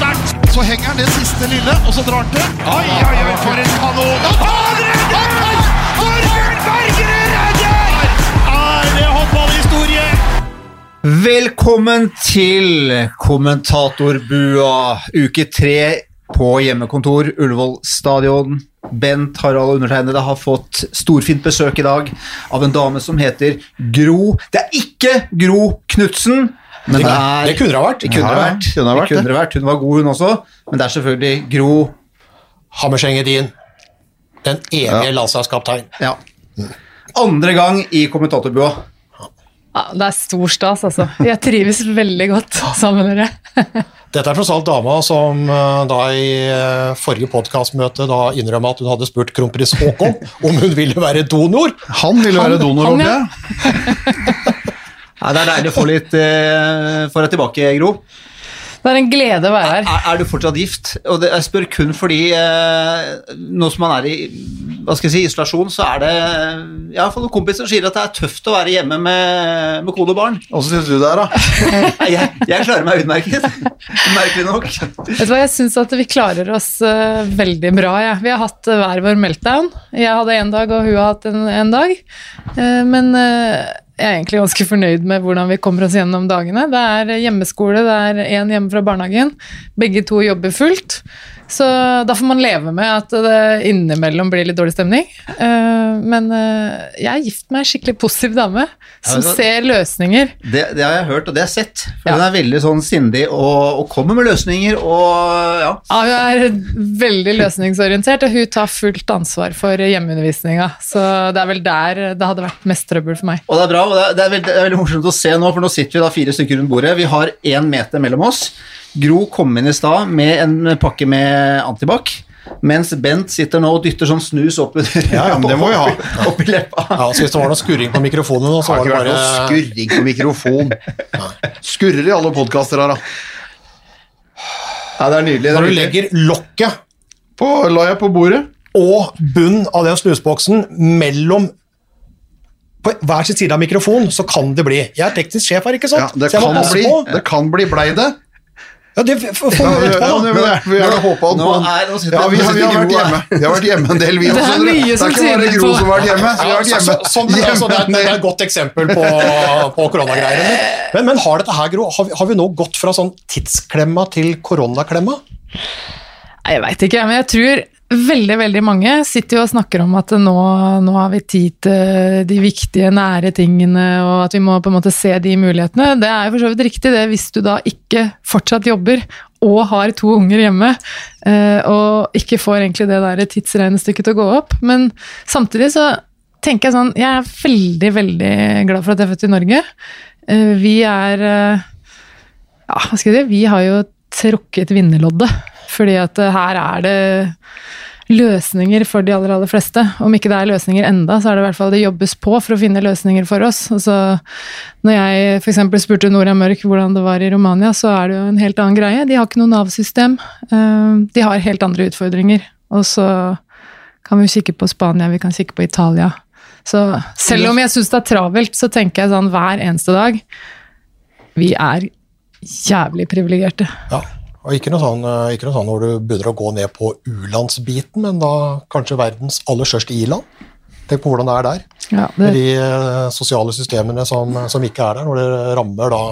sterkt! Så henger han det siste lille, og så drar han til. Oi, oi, oi, for en kanon! Han redder! Torbjørn Bergerud redder! Er det håndballhistorie? Velkommen til kommentatorbua, uke tre på hjemmekontor, Ullevål stadion. Bent Harald og undertegnede har fått storfint besøk i dag av en dame som heter Gro. Det er ikke Gro Knutsen, men det er Det kunne det ha vært. Det kunne det Ja, vært. kunne ha Det vært kunne det. det vært. Hun var god, hun også, men det er selvfølgelig Gro Hammerseng-Edin. Den evige landslagskaptein. ja. Andre gang i kommentatorbua. Ja, det er stor stas, altså. Jeg trives veldig godt sammen med dere. Dette er tross alt dama som eh, da i eh, forrige podkastmøte da innrømma at hun hadde spurt kronprins Haakon om hun ville være donor. Han ville være donor, han, håper ja. jeg. Nei, det er deilig å få litt eh, få deg tilbake, Gro. Det er en glede å være her. Er, er du fortsatt gift? Og det, jeg spør kun fordi eh, nå som man er i hva skal jeg si, isolasjon, så er det Jeg har fått noen kompiser som sier at det er tøft å være hjemme med, med kone og barn. Åssen syns du det er, da? Jeg, jeg klarer meg utmerket. Merkelig nok. Vet du hva, Jeg syns at vi klarer oss uh, veldig bra. Ja. Vi har hatt eh, hver vår meltdown. Jeg hadde én dag, og hun har hatt en, en dag. Uh, men eh, jeg er egentlig ganske fornøyd med hvordan vi kommer oss gjennom dagene. Det er hjemmeskole, det er én hjemme fra barnehagen. Begge to jobber fullt. Så da får man leve med at det innimellom blir litt dårlig stemning. Eh, men eh, jeg er gift med ei skikkelig positiv dame som Ja, ser løsninger. Det, det har jeg hørt, og det har jeg sett. For Ja. Hun er veldig sånn sindig og, og kommer med løsninger og ja. Ja, hun er veldig løsningsorientert, og hun tar fullt ansvar for hjemmeundervisninga. Så det er vel der det hadde vært mest trøbbel for meg. Og det er bra, og det er, det, er veldig, det er veldig morsomt å se nå, for nå sitter vi da fire stykker rundt bordet. Vi har én meter mellom oss. Gro kom inn i stad med en pakke med antibac, mens Bent sitter nå og dytter sånn snus opp, Ja, ja, men det må vi ha. opp i leppa. Ja, så Hvis det var noe skurring på mikrofonen, nå, så var det noe bare skurring på mikrofon. Skurrer i alle podkaster her, da. Ja, det er nydelig. Det er Når du legger lokket På, la jeg på bordet. og bunn av den snusboksen mellom på hver sin side av mikrofonen, så kan det bli Jeg er teknisk sjef her, ikke sant? Ja, det, kan bli, det kan bli blei det. Ja, det får vi ja, vite på, ja, da. vi, har håpet Nå på er- ja, vi, har, vi, har vært hjemme. vi har vært hjemme en del, vi Det er mye som er tyder på- som har vært hjemme. Vi har vært hjemme. så, sånn, altså, det, er, det er et godt eksempel på, på koronagreiene. Men, men, men har dette her, Gro, har vi, har vi nå gått fra sånn tidsklemma til koronaklemma? Jeg veit ikke, men jeg tror veldig veldig mange sitter jo og snakker om at nå, nå har vi tid til de viktige, nære tingene, og at vi må på en måte se de mulighetene. Det er jo for så vidt riktig, det, hvis du da ikke fortsatt jobber og har to unger hjemme, eh, og ikke får egentlig det der tidsregnestykket til å gå opp. Men samtidig så tenker jeg sånn Jeg er veldig, veldig glad for at jeg er født i Norge. Eh, Vi er eh, ja, hva skal jeg si, vi har jo trukket vinnerloddet. Fordi at eh, her er det løsninger for de aller, aller fleste. Om ikke det er løsninger enda, så er det i hvert fall det jobbes på for å finne løsninger for oss. Altså, når jeg f.eks. spurte Nora Mørk hvordan det var i Romania, så er det jo en helt annen greie. De har ikke noe Nav-system. Eh, De har helt andre utfordringer. Og så kan vi jo kikke på Spania, vi kan kikke på Italia. Så selv om jeg syns det er travelt, så tenker jeg sånn hver eneste dag Vi er jævlig privilegerte. Ja. Og ikke noe, sånn, eh, ikke noe sånn når du begynner å gå ned på u-landsbiten, men da kanskje verdens aller største i-land. Tenk på hvordan det er der. Ja, Med de eh, sosiale systemene som, som ikke er der, når det rammer da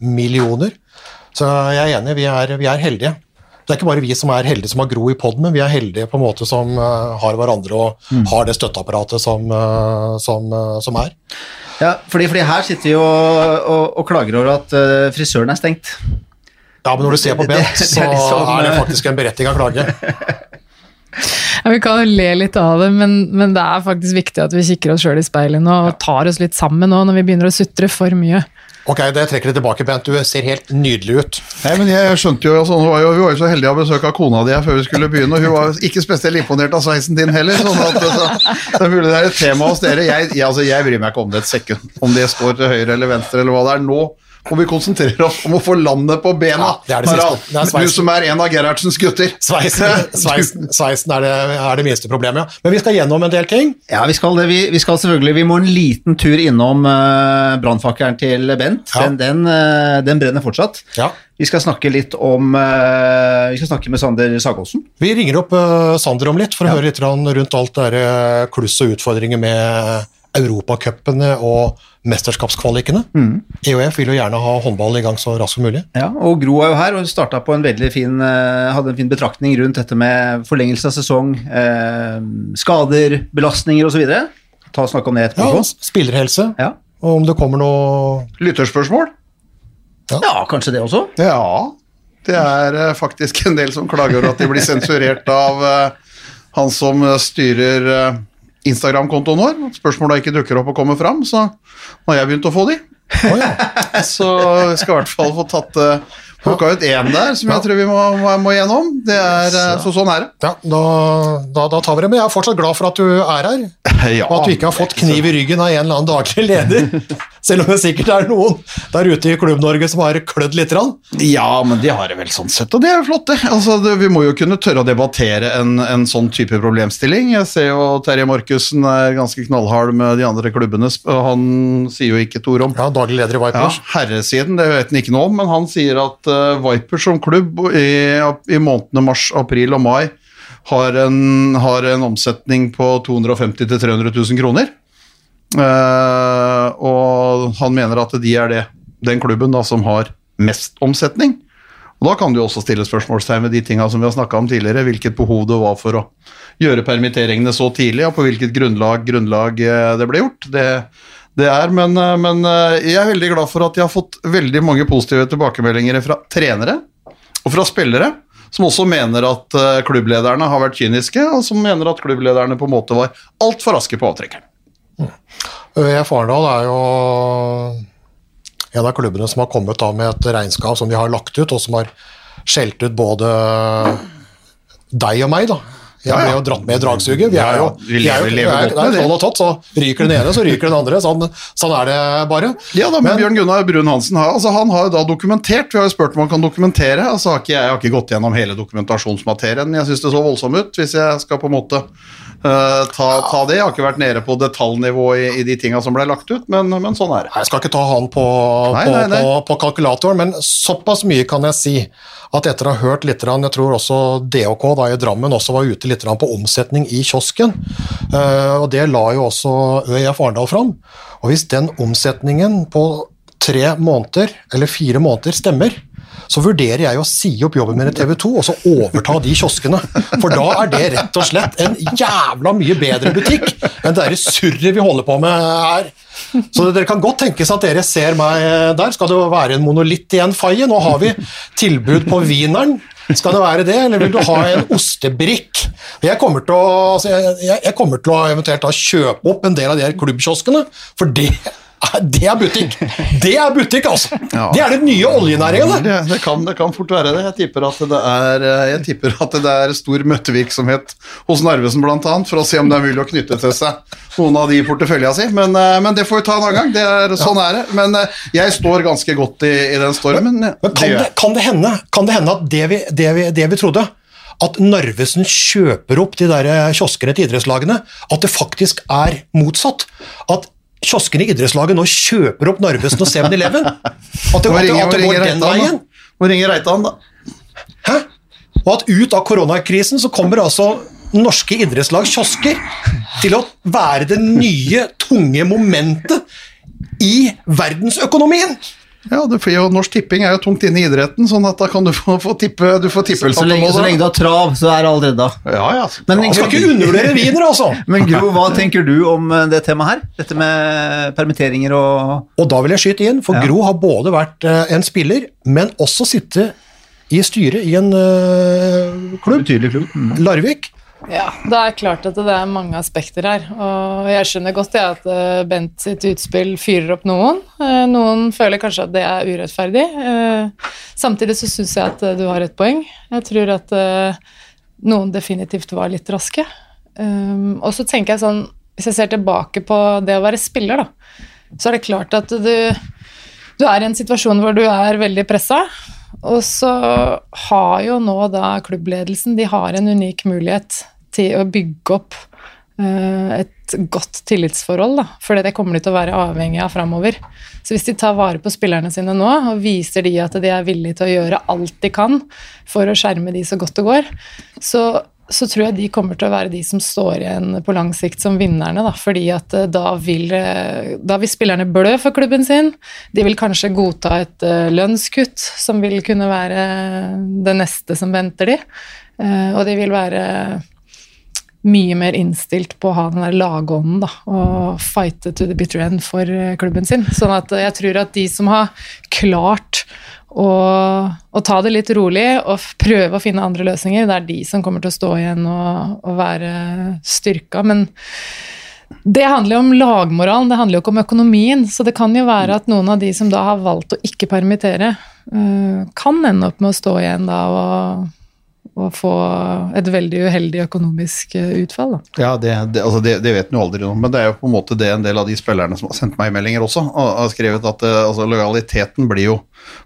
millioner. Så jeg er enig, vi er, vi er heldige. Det er ikke bare vi som er heldige som har Gro i poden, men vi er heldige på en måte som eh, har hverandre og har det støtteapparatet som, eh, som, eh, som er. Ja, fordi, fordi her sitter vi og, og, og klager over at eh, frisøren er stengt. Ja, men når du ser på Bent, det- det så er liksom, er det eh, faktisk en berettiga klage. ja, vi kan jo le litt av det, men, men det er faktisk viktig at vi kikker oss sjøl i speilet nå og tar oss litt sammen nå når vi begynner å sutre for mye. Ok, det trekker det tilbake, Bent. Du ser helt nydelig ut. Nei, men jeg skjønte jo, altså, var jo, Vi var jo så heldige å ha besøk av kona di her før vi skulle begynne, og hun var ikke spesielt imponert av sveisen din heller. sånn at så, Det er mulig det er et tema hos dere. Jeg, jeg, altså, jeg bryr meg ikke om det et sekund. Om det står til høyre eller venstre eller hva det er. Nå må vi konsentrerer oss om å få landet på bena. Ja, det er det. Harald. Det du som er en av Gerhardsens gutter. Sveisen, sveisen, sveisen er, det, er det minste problemet, ja. Men vi skal gjennom en del ting. Ja, vi skal det. Vi, vi skal selvfølgelig Vi må en liten tur innom uh, brannfakkelen til Bent. Ja. Den, den, uh, den brenner fortsatt. Ja. Vi skal snakke litt om uh, Vi skal snakke med Sander Sagåsen. Vi ringer opp uh, Sander om litt for å høre litt rundt alt det der, kluss og utfordringer med europacupene og mesterskapskvalikene. EOF vil jo gjerne ha håndball i gang så raskt som mulig. Ja, og Gro er jo her og starta på en veldig fin eh, hadde en fin betraktning rundt dette med forlengelse av sesong, eh, skader, belastninger osv. Ta og snakke om det Ja. Spillerhelse, Ja. og om det kommer noe Lytterspørsmål? ja, kanskje det også. Ja, det er eh, faktisk en del som klager over at de blir sensurert av uh, han som styrer eh, Instagram-kontoen vår. Spørsmåla ikke dukker opp og kommer fram, så nå har jeg begynt å få de. Oh, ja. Så jeg skal i hvert fall få tatt uh, Plukka ut én der som jeg tror vi må, må, må gjennom. Det er, så så sånn er det. Ja, da, da, da tar vi det. Men jeg er fortsatt glad for at du er her, Ja, og at du ikke har fått kniv i ryggen av en eller annen daglig leder. Selv om det sikkert er noen der ute i Klubb-Norge som har klødd litt. grann. Ja, men de har det vel sånn sett, og det er jo flott, det. Altså, det vi må jo kunne tørre å debattere en, en sånn type problemstilling. Jeg ser jo Terje Markussen er ganske knallhard med de andre klubbene, han sier jo ikke et ord om Ja, Daglig leder i ja, herresiden, det vet han ikke noe om, men han sier at uh, Vipers som klubb i, i månedene mars, april og mai har en, har en omsetning på 250 000-300 000 kroner. Eh, og han mener at de er det, den klubben da, som har mest omsetning. Og Da kan du også stille spørsmålstegn ved de tinga som vi har snakka om tidligere. Hvilket behov det var for å gjøre permitteringene så tidlig, og på hvilket grunnlag, grunnlag eh, det ble gjort. Det, det er, men, eh, men eh, jeg er veldig glad for at jeg har fått veldig mange positive tilbakemeldinger fra trenere og fra spillere. Som også mener at klubblederne har vært kyniske, og som mener at klubblederne på en måte var altfor raske på avtrekkeren. ØIF Arendal er jo en av klubbene som har kommet da med et regnskap som de har lagt ut, og som har skjelt ut både deg og meg, da. Jeg ble jo dratt med i dragsuget. Vi er jo. Vi er jo er, det er det. troll og tott, så ryker den ene, så ryker den andre. Sånn, sånn er det bare. Ja da, men, Men- Bjørn Gunnar Brun Hansen har, altså, han har jo da dokumentert, vi har jo spurt om han kan dokumentere, altså ikke, jeg har ikke gått gjennom hele dokumentasjonsmaterien, men jeg synes det så voldsomt ut, hvis jeg skal på en måte Uh, ta, ta det. Jeg har ikke vært nede på detaljnivå i, i de tinga som ble lagt ut, men, men sånn er det. Jeg skal ikke ta han på, Nei, på, nei, nei. På, på kalkulatoren, men såpass mye kan jeg si at etter å ha hørt litt, jeg tror også DHK da i Drammen også var ute litt på omsetning i kiosken, eh, og det la jo også ØIF Arendal fram. Og hvis den omsetningen på tre måneder, eller fire måneder, stemmer, så vurderer jeg å si opp jobben min i TV 2 og så overta de kioskene. For da er det rett og slett en jævla mye bedre butikk enn det surret vi holder på med her. Så dere kan godt tenke seg at dere ser meg der. Skal det være en monolitt igjen, Faye? Nå har vi tilbud på Wieneren. Skal det være det, eller vil du ha en ostebrikk? Jeg kommer til å, altså jeg, jeg, kommer til å eventuelt kjøpe opp en del av de her klubbkioskene, for det det er butikk. Det er butikk, altså! Ja. Det er den nye oljenæringen, det. Det, det, kan, det kan fort være det. Jeg tipper at det er, eh, jeg tipper at det er stor møtevirksomhet hos Narvesen bl.a. for å se om det er mulig å knytte til seg noen av de i portefølja si. Men, eh, men det får vi ta en annen gang. Det er, sånn er det. Men eh, jeg står ganske godt i, i den stormen. Men men kan det, kan det, hende, kan det hende at det vi, det, vi, det vi trodde, at Narvesen kjøper opp de der kioskene til idrettslagene, at det faktisk er motsatt? At kioskene i idrettslaget nå kjøper opp Narvesen og 7-Eleven? At det, Må at det, går den veien? Må ringe Reitan, da. Hæ? Og at ut av koronakrisen så kommer altså norske idrettslag, kiosker, til å være det nye, tunge momentet i verdensøkonomien. Ja, det, får jo, Norsk Tipping er jo tungt inne i idretten, sånn at da kan du få, få tippe du får tippelse Så lenge, så lenge du har trav, så er det alt redda. Ja, ja. Men, jeg, skal ikke undervurdere wiener, altså! men Gro, hva tenker du om eh, det temaet her? Dette med permitteringer og Og da vil jeg skyte inn, for Ja. Gro har både vært eh, en spiller, men også sitte i styret i en uh, klubb, betydelig klubb? Mm. Larvik. Ja, det er klart at det er mange aspekter her. Og jeg skjønner godt det at eh, Bent sitt utspill fyrer opp noen. Eh, Noen føler kanskje at det er urettferdig. Eh, Samtidig så syns jeg at du har et poeng. Jeg tror at noen definitivt var litt raske. Og så tenker jeg sånn Hvis jeg ser tilbake på det å være spiller, da, så er det klart at du du er i en situasjon hvor du er veldig pressa. Og så har jo nå da klubbledelsen de har en unik mulighet til å bygge opp eh, et godt tillitsforhold, da. For det kommer de til å være avhengig av framover. Så hvis de tar vare på spillerne sine nå og viser de at de er villige til å gjøre alt de kan for å skjerme de så godt det går, så så tror jeg de kommer til å være de som står igjen på lang sikt som vinnerne. Da, fordi at eh, da vil, eh, da vil spillerne blø for klubben sin. De vil kanskje godta et lønnskutt, som vil kunne være det neste som venter de. Og de vil være mye mer innstilt på å ha den der lagånden da, og fighte to the bitter end for klubben sin. Sånn at jeg tror at de som har klart å, å ta det litt rolig og prøve å finne andre løsninger. Det er de som kommer til å stå igjen og, og være styrka. Men det handler jo om lagmoralen, det handler jo ikke om økonomien. Så det kan jo være at noen av de som da har valgt å ikke permittere, uh, kan ende opp med å stå igjen da og å få et veldig uheldig økonomisk eh, utfall. Da. Ja, det, det, altså det, det vet en jo aldri noe om, men det er jo på en måte det en del av de spillerne som har sendt meg meldinger også, har skrevet at eh, altså, lojaliteten blir jo,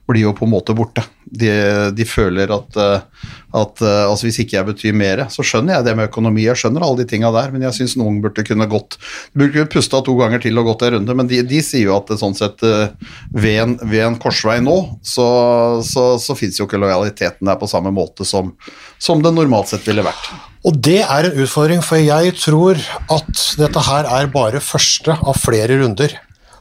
blir jo, på en måte borte. De, de føler at, eh, at altså, hvis ikke jeg betyr mer, så skjønner jeg det med økonomi, jeg skjønner alle de tinga der, men jeg syns noen burde kunne gått burde kunne pusta to ganger til og gått en runde, men de, de sier jo at det, sånn sett ved en, ved en korsvei nå, så, så, så fins jo ikke lojaliteten der på samme måte som som det normalt sett ville vært. Og det er en utfordring, for jeg tror at dette her er bare første av flere runder.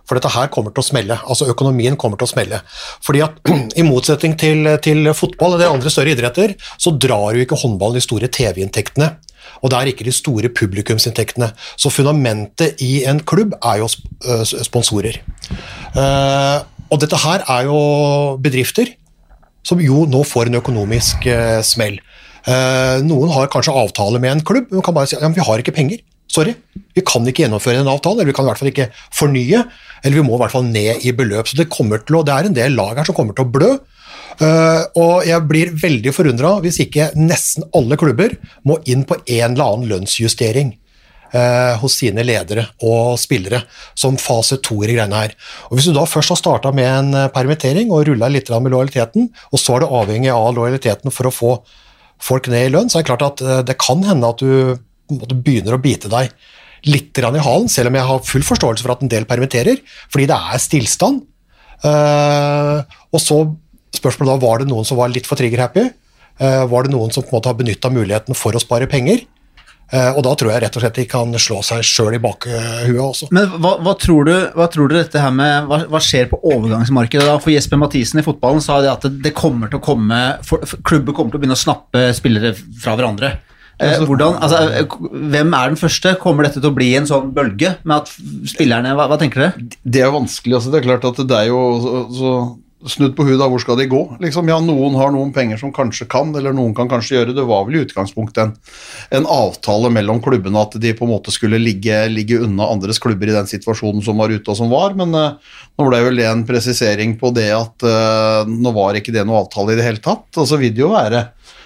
For dette her kommer til å smelle. altså Økonomien kommer til å smelle. Fordi at I motsetning til, til fotball og de andre større idretter, så drar jo ikke håndballen de store TV-inntektene. Og det er ikke de store publikumsinntektene. Så fundamentet i en klubb er jo sponsorer. Og dette her er jo bedrifter som jo nå får en økonomisk smell. Eh, noen har kanskje avtale med en klubb, men kan bare si at ja, vi har ikke penger. Sorry, vi kan ikke gjennomføre en avtale, eller vi kan i hvert fall ikke fornye. Eller vi må i hvert fall ned i beløp. Så det, til det er en del lag her som kommer til å blø. Uh, og jeg blir veldig forundra hvis ikke nesten alle klubber må inn på en eller annen lønnsjustering uh, hos sine ledere og spillere som fase to i greiene her. Og Hvis du da først har starta med en permittering og rulla litt med lojaliteten, og så er du avhengig av lojaliteten for å få folk ned i lønn, så er det klart at eh, det kan hende at du begynner å bite deg litt i halen, selv om jeg har full forståelse for at en del permitterer, fordi det er stillstand. Uh, og så spørsmålet da, var det noen som var litt for trigger-happy? Uh, var det noen som på en måte har benytta muligheten for å spare penger? Uh, og da tror jeg rett og slett de kan slå seg sjøl i bakhuet også. Men hva, hva, tror du, hva, tror du, dette her med Hva, hva skjer på overgangsmarkedet da? For Jesper Mathisen i fotballen sa det at det, kommer til å komme for, for, Klubber kommer til å begynne å snappe spillere fra hverandre. Eh, hvordan, altså, hvem er den første? Kommer dette til å bli en sånn bølge med at spillerne Hva, hva tenker dere? Det er vanskelig. altså Det er klart at det er jo så, så snudd på huet, da, hvor skal de gå? Liksom, ja, Noen har noen penger som kanskje kan, eller noen kan kanskje gjøre det. var vel i utgangspunktet en, en avtale mellom klubbene at de på en måte skulle ligge, ligge, unna andres klubber i den situasjonen som var ute og som var, men uh, nå ble vel det en presisering på det at uh, nå var ikke det noe avtale i det hele tatt. Og så vil det jo være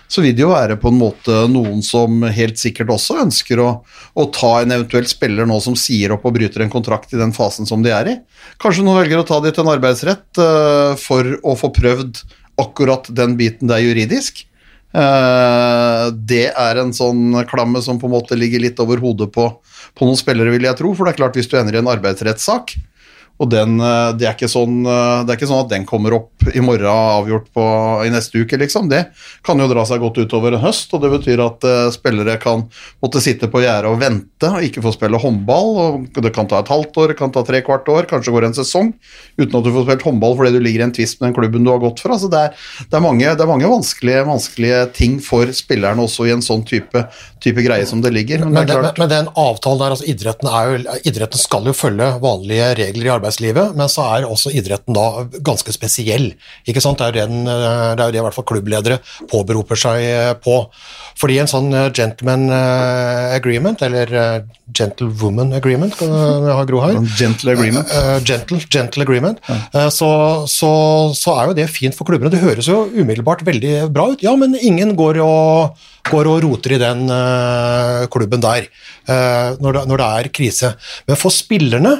så vil det jo være på en måte noen som helt sikkert også ønsker å, å, ta en eventuell spiller nå som sier opp og bryter en kontrakt i den fasen som de er i. Kanskje noen velger å ta det til en arbeidsrett uh, for å få prøvd akkurat den biten der juridisk. Uh, det er en sånn klamme som på en måte ligger litt over hodet på, på noen spillere, vil jeg tro. For det er klart, hvis du ender i en arbeidsrettssak, og den, eh, det, er sånn, eh, det, er ikke sånn, at den kommer opp i morgen avgjort på, i neste uke, liksom. Det kan jo dra seg godt utover en høst, og det betyr at uh, spillere kan måtte sitte på gjerdet og vente og ikke få spille håndball. og Det kan ta et halvt år, det kan ta tre kvart år, kanskje går en sesong uten at du får spilt håndball fordi du ligger i en tvist med den klubben du har gått fra. Så det er, det er mange, det er mange vanskelige, vanskelige, ting for spillerne også i en sånn type, type greie som det ligger. Men, men, det, men den avtalen der, altså idretten, jo, idretten skal jo følge vanlige regler i arbeidslivet arbeidslivet, men så er også idretten da ganske spesiell. ikke sant? Det er, den, det, er det i hvert fall klubbledere påberoper seg eh, på. Fordi en sånn eh, gentleman eh, agreement, eller gentlewoman agreement, kan jeg ha Gro her? Gentle agreement. Gentle, gentle agreement. Ja. Så, så, så, er jo det fint for klubbene. Det høres jo umiddelbart veldig bra ut. Ja, men ingen går og, går og roter i den klubben der når det, når det er krise. Men for spillerne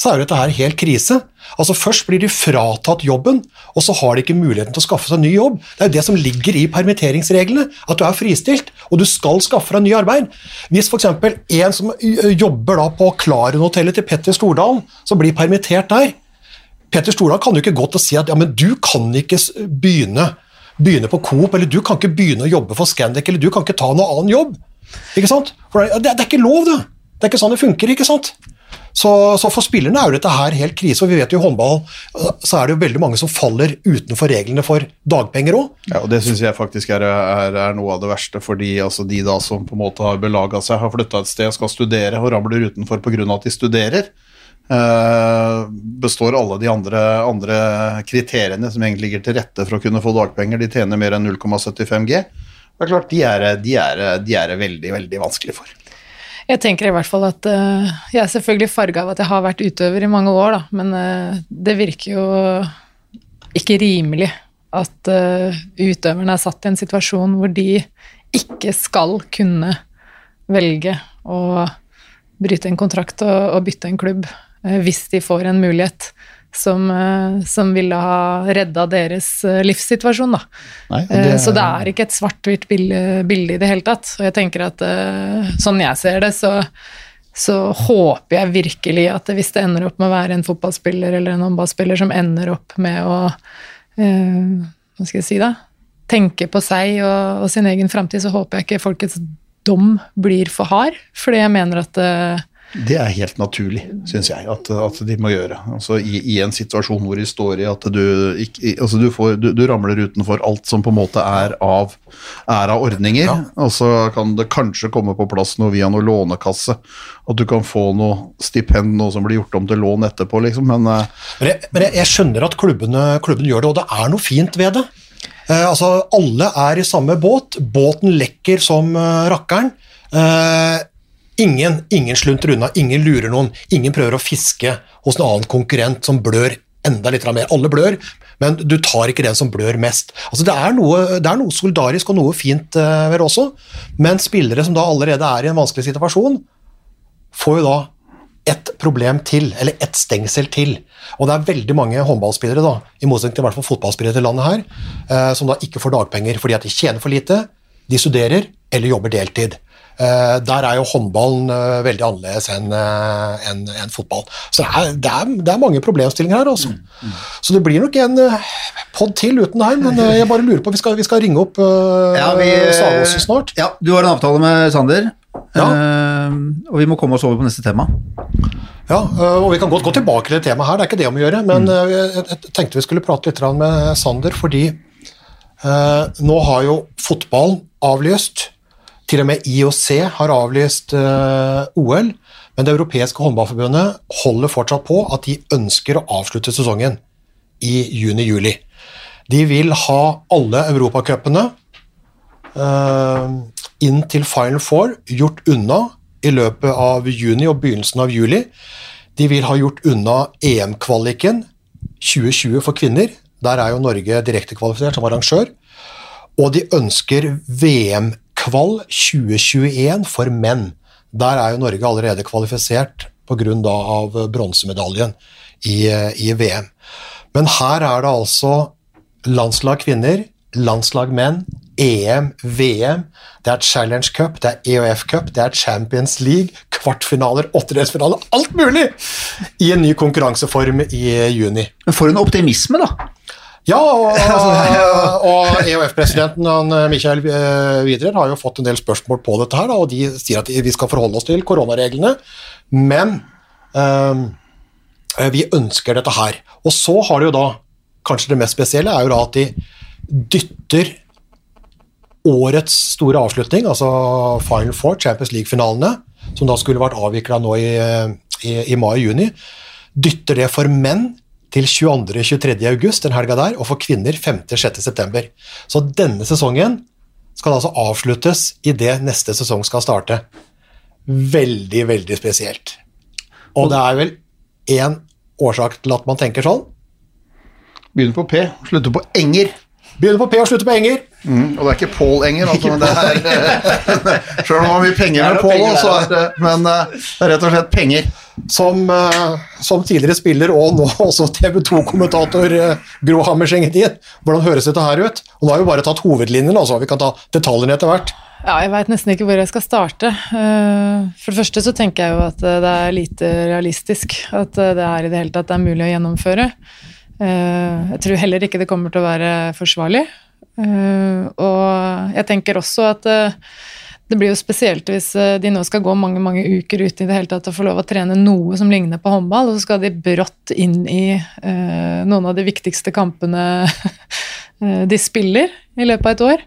så er jo dette her helt krise. Altså Først blir de fratatt jobben, og så har de ikke muligheten til å skaffe seg ny jobb. Det er jo det som ligger i permitteringsreglene, at du er fristilt, og du skal skaffe deg ny arbeid. Hvis f.eks. en som jobber da på Klaren-hotellet til Petter Stordalen, som blir permittert der Petter Stordalen kan jo ikke gå til å si at ja, men du kan ikke begynne, begynne på Coop, eller du kan ikke begynne å jobbe for Scandic, eller du kan ikke ta noe annen jobb. Ikke sant? For det, det, det er ikke lov, det. Det er ikke sånn det funker, ikke sant? Så, så for spillerne er jo dette her helt krise, og vi vet jo i håndball øh, så er det jo veldig mange som faller utenfor reglene for dagpenger òg. Ja, og Det syns jeg faktisk er, er, er noe av det verste, fordi altså, de da som på en måte har belaga seg, har flytta et sted, skal studere og ramler utenfor pga. at de studerer, eh, består alle de andre, andre kriteriene som egentlig ligger til rette for å kunne få dagpenger. De tjener mer enn 0,75 G. Det er klart, de er, de de er veldig, veldig vanskelig for. Jeg tenker i hvert fall at uh, Jeg er selvfølgelig farga av at jeg har vært utøver i mange år, da, men uh, det virker jo ikke rimelig at uh, utøverne er satt i en situasjon hvor de ikke skal kunne velge å bryte en kontrakt og, og bytte en klubb hvis de får en mulighet som, eh, som ville ha redda deres eh, livssituasjon, da. Nei, det Eh, Så det er ikke et svart-hvitt bilde, i det hele tatt. Og jeg tenker at sånn jeg ser det, så, så håper jeg virkelig at hvis det ender opp med å være en fotballspiller eller en håndballspiller som ender opp med å eh, Hva skal jeg si, da? Tenke på seg og, og sin egen framtid, så håper jeg ikke folkets dom blir for hard. Fordi jeg mener at eh, Det er helt naturlig, syns jeg, at, at de må gjøre. Altså, i, I en situasjon hvor de står i at du ikke altså, du, får, du, du ramler utenfor alt som på en måte er av, er av ordninger, og så kan det kanskje komme på plass noe via noe lånekasse. At du kan få noe stipend, noe som blir gjort om til lån etterpå, liksom. Men eh, Men, jeg, men jeg, jeg skjønner at klubbene, klubbene gjør det, og det er noe fint ved det. Eh, altså, Alle er i samme båt. Båten lekker som eh, rakkeren. Eh, ingen, ingen slunter unna, ingen lurer noen. Ingen prøver å fiske hos en annen konkurrent som blør enda litt mer. Alle blør, men du tar ikke den som blør mest. Altså, det, er noe, det er noe solidarisk og noe fint eh, ved det også, men spillere som da allerede er i en vanskelig situasjon, får jo da ett problem til, eller ett stengsel til. Og det er veldig mange håndballspillere, da, i motsetning til i hvert fall fotballspillere til landet her, eh, som da ikke får dagpenger fordi at de tjener for lite, de studerer eller jobber deltid. Eh, der er jo håndballen eh, veldig annerledes enn eh, en fotball. Så det er, det, er, det er mange problemstillinger her, altså. Så det blir nok en pod til uten deg, men jeg bare lurer på Vi skal, vi skal ringe opp uh, Ja, vi- Savås snart. Ja, du har en avtale med Sander, Ja. Uh, og vi må komme oss over på neste tema. Ja, uh, og vi kan godt gå tilbake til det temaet her, det er ikke det om å gjøre, men øh, jeg, jeg tenkte vi skulle prate litt med Sander, fordi nå har jo fotballen avlyst, til og med IOC har avlyst uh, OL, men det europeiske håndballforbundet holder fortsatt på at de ønsker å avslutte sesongen i juni-juli. De vil ha alle europacupene uh, inn til Final Four gjort unna i løpet av juni og begynnelsen av juli. De vil ha gjort unna EM-kvaliken 2020 for kvinner. Der er jo Norge direkte kvalifisert som arrangør. Og de ønsker VM-kval 2021 for menn. Der er jo Norge allerede kvalifisert pga. bronsemedaljen i, i VM. Men her er det altså landslag kvinner, landslag menn, EM, VM, det er Challenge Cup, det er EOF Cup, det er Champions League, kvartfinaler, åttedelsfinaler, alt mulig! I en ny konkurranseform i juni. Men for en optimisme, da. Ja, og, og EOF-presidenten Michael eh, har jo fått en del spørsmål på dette, her, og de sier at vi skal forholde oss til koronareglene, men eh, vi ønsker dette her. Og så har det jo da, kanskje det mest spesielle, er jo da at de dytter årets store avslutning, altså Final Four, Champions League-finalene, som da skulle vært avvikla nå i, i, i mai-juni, dytter det for menn til 22.-23. august, den helga der, og for kvinner 5.-6. september. Så denne sesongen skal altså avsluttes idet neste sesong skal starte. Veldig, veldig spesielt. Og det er vel én årsak til at man tenker sånn. begynner på P, slutter på Enger. Begynner på P og slutter på Enger. Mm, og det er ikke Pål Enger, altså, men det er Sjøl om han har mye penger er med Paul Pål, så er det Men eh, det er rett og slett penger. Som, eh, som tidligere spiller og nå også TV 2-kommentator uh, Gro Hammerseng-Edin. Hvordan høres dette her ut? Og Nå har vi bare tatt hovedlinjene, altså. vi kan ta detaljene etter hvert. Ja, jeg veit nesten ikke hvor jeg skal starte. Eh, For det første så tenker jeg jo at eh, det er lite realistisk at eh, det her i det hele tatt er mulig å gjennomføre. Eh, Jeg tror heller ikke det kommer til å være forsvarlig. Eh, Og jeg tenker også at eh, det blir jo spesielt hvis eh, de nå skal gå mange mange uker uten i det hele tatt å få lov å trene noe som ligner på håndball, og så skal de brått inn i eh, noen av de viktigste kampene de spiller i løpet av et år.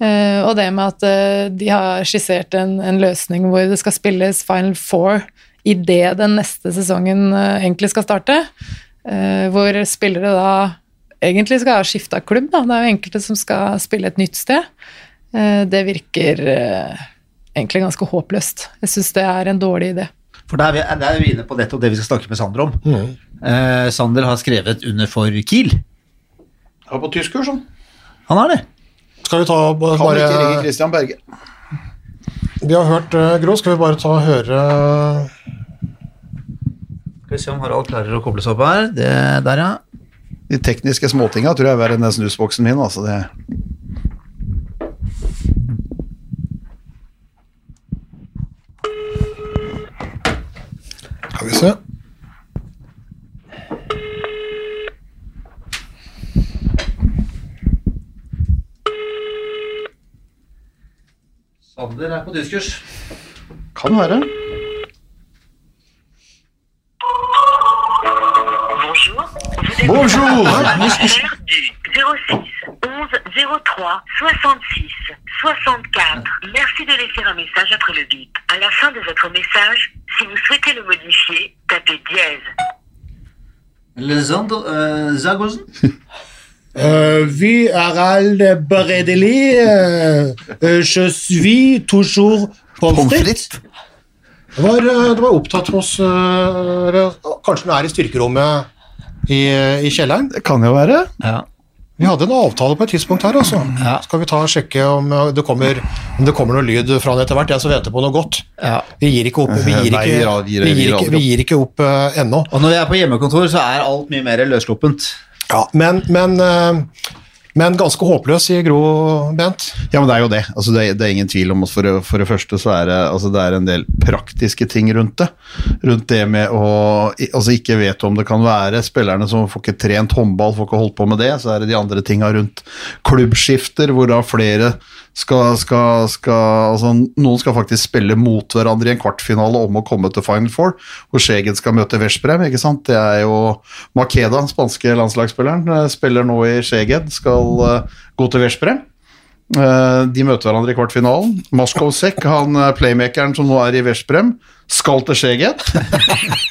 Eh, og det med at eh, de har skissert en, en løsning hvor det skal spilles Final Four idet den neste sesongen egentlig skal starte, hvor spillere da egentlig skal ha skifta klubb. Da. Det er jo enkelte som skal spille et nytt sted. Eh, det virker eh, egentlig ganske håpløst. Jeg syns det er en dårlig idé. For der er vi, er vi inne på nettopp det vi skal snakke med Sander om. Eh, Sander har skrevet under for Kiel. Ja, på tyskkurs, han. Han har det. Skal vi ta Kan ikke ringe bare Christian Berge. Vi har hørt Grå, Gro, skal vi bare ta og høre Skal vi se om Harald klarer å koble seg opp her. Det der, ja. De tekniske småtinga tror jeg er verre enn den snusboksen min. Altså det. Skal vi se. Sander er på tyskkurs. Kan være. Bonjour. Du 06 11 03 66 64. Merci de laisser un message après le bip. À la fin de votre message, si vous souhaitez le modifier, tapez dièse. Lesander uh, Zagosen. Euh, oui, Harald Bredeli, euh, euh, je suis toujours pommes frites? Det var, det var opptatt hos eller, Kanskje den er i styrkerommet i, i kjelleren? Det kan jo være. Ja. Vi hadde en avtale på et tidspunkt her, altså. Ja. Skal vi ta og sjekke om eh, det kommer, om det kommer noe lyd fra den etter hvert? Jeg som venter på noe godt. ja. Vi gir ikke opp, vi gir ikke, vi gir- ikke, vi gir ikke opp eh, ennå. Og når vi er på hjemmekontor, så er alt mye mer løssluppent. Ja, men, men, eh, men ganske håpløs, sier Gro, Bent. Ja, men det er jo det. Altså, det, er, det er ingen tvil om at for, for det første så er det, altså, det er en del praktiske ting rundt det. Rundt det med å altså, ikke vet om det kan være spillerne som får ikke trent håndball, får ikke holdt på med det. Så er det de andre tinga rundt klubbskifter, hvor da flere skal, skal, skal altså, Noen skal faktisk spille mot hverandre i en kvartfinale om å komme til Final Four, hvor Skjegen skal møte Veszprem. Det er jo Makeda, spanske landslagsspilleren, eh, spiller nå i Skjeged, skal uh, gå til Veszprem. Uh, De møter hverandre i kvartfinalen. Moskovsek, han playmakeren som nå er i Veszprem, skal til Skjeget.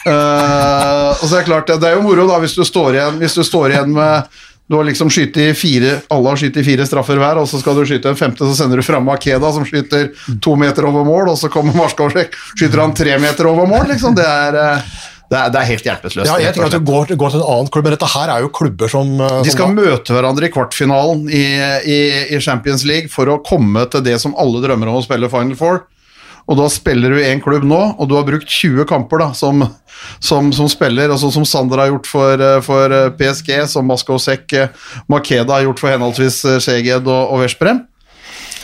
uh, og så er det klart, det er jo moro da hvis du står igjen, hvis du står igjen med du har liksom skytt i fire, Alle har skutt i fire straffer hver, og så skal du skyte en femte, så sender du fram Makeda, som skyter to meter over mål, og så kommer Marskovsek, skyter han tre meter over mål, liksom. Det er, eh, det er, det er helt hjelpeløst. Ja, jeg tenker at du går, går til en annen klubb, men dette her er jo klubber som som De skal da- møte hverandre i kvartfinalen i, i, i Champions League for å komme til det som alle drømmer om å spille Final Four. Og da spiller du i én klubb nå, og du har brukt 20 kamper da, som, som, som spiller, altså som Sander har gjort for, eh, for eh, PSG, som Maskosek eh, Makeda har gjort for henholdsvis Skjeged og, og Veszprem.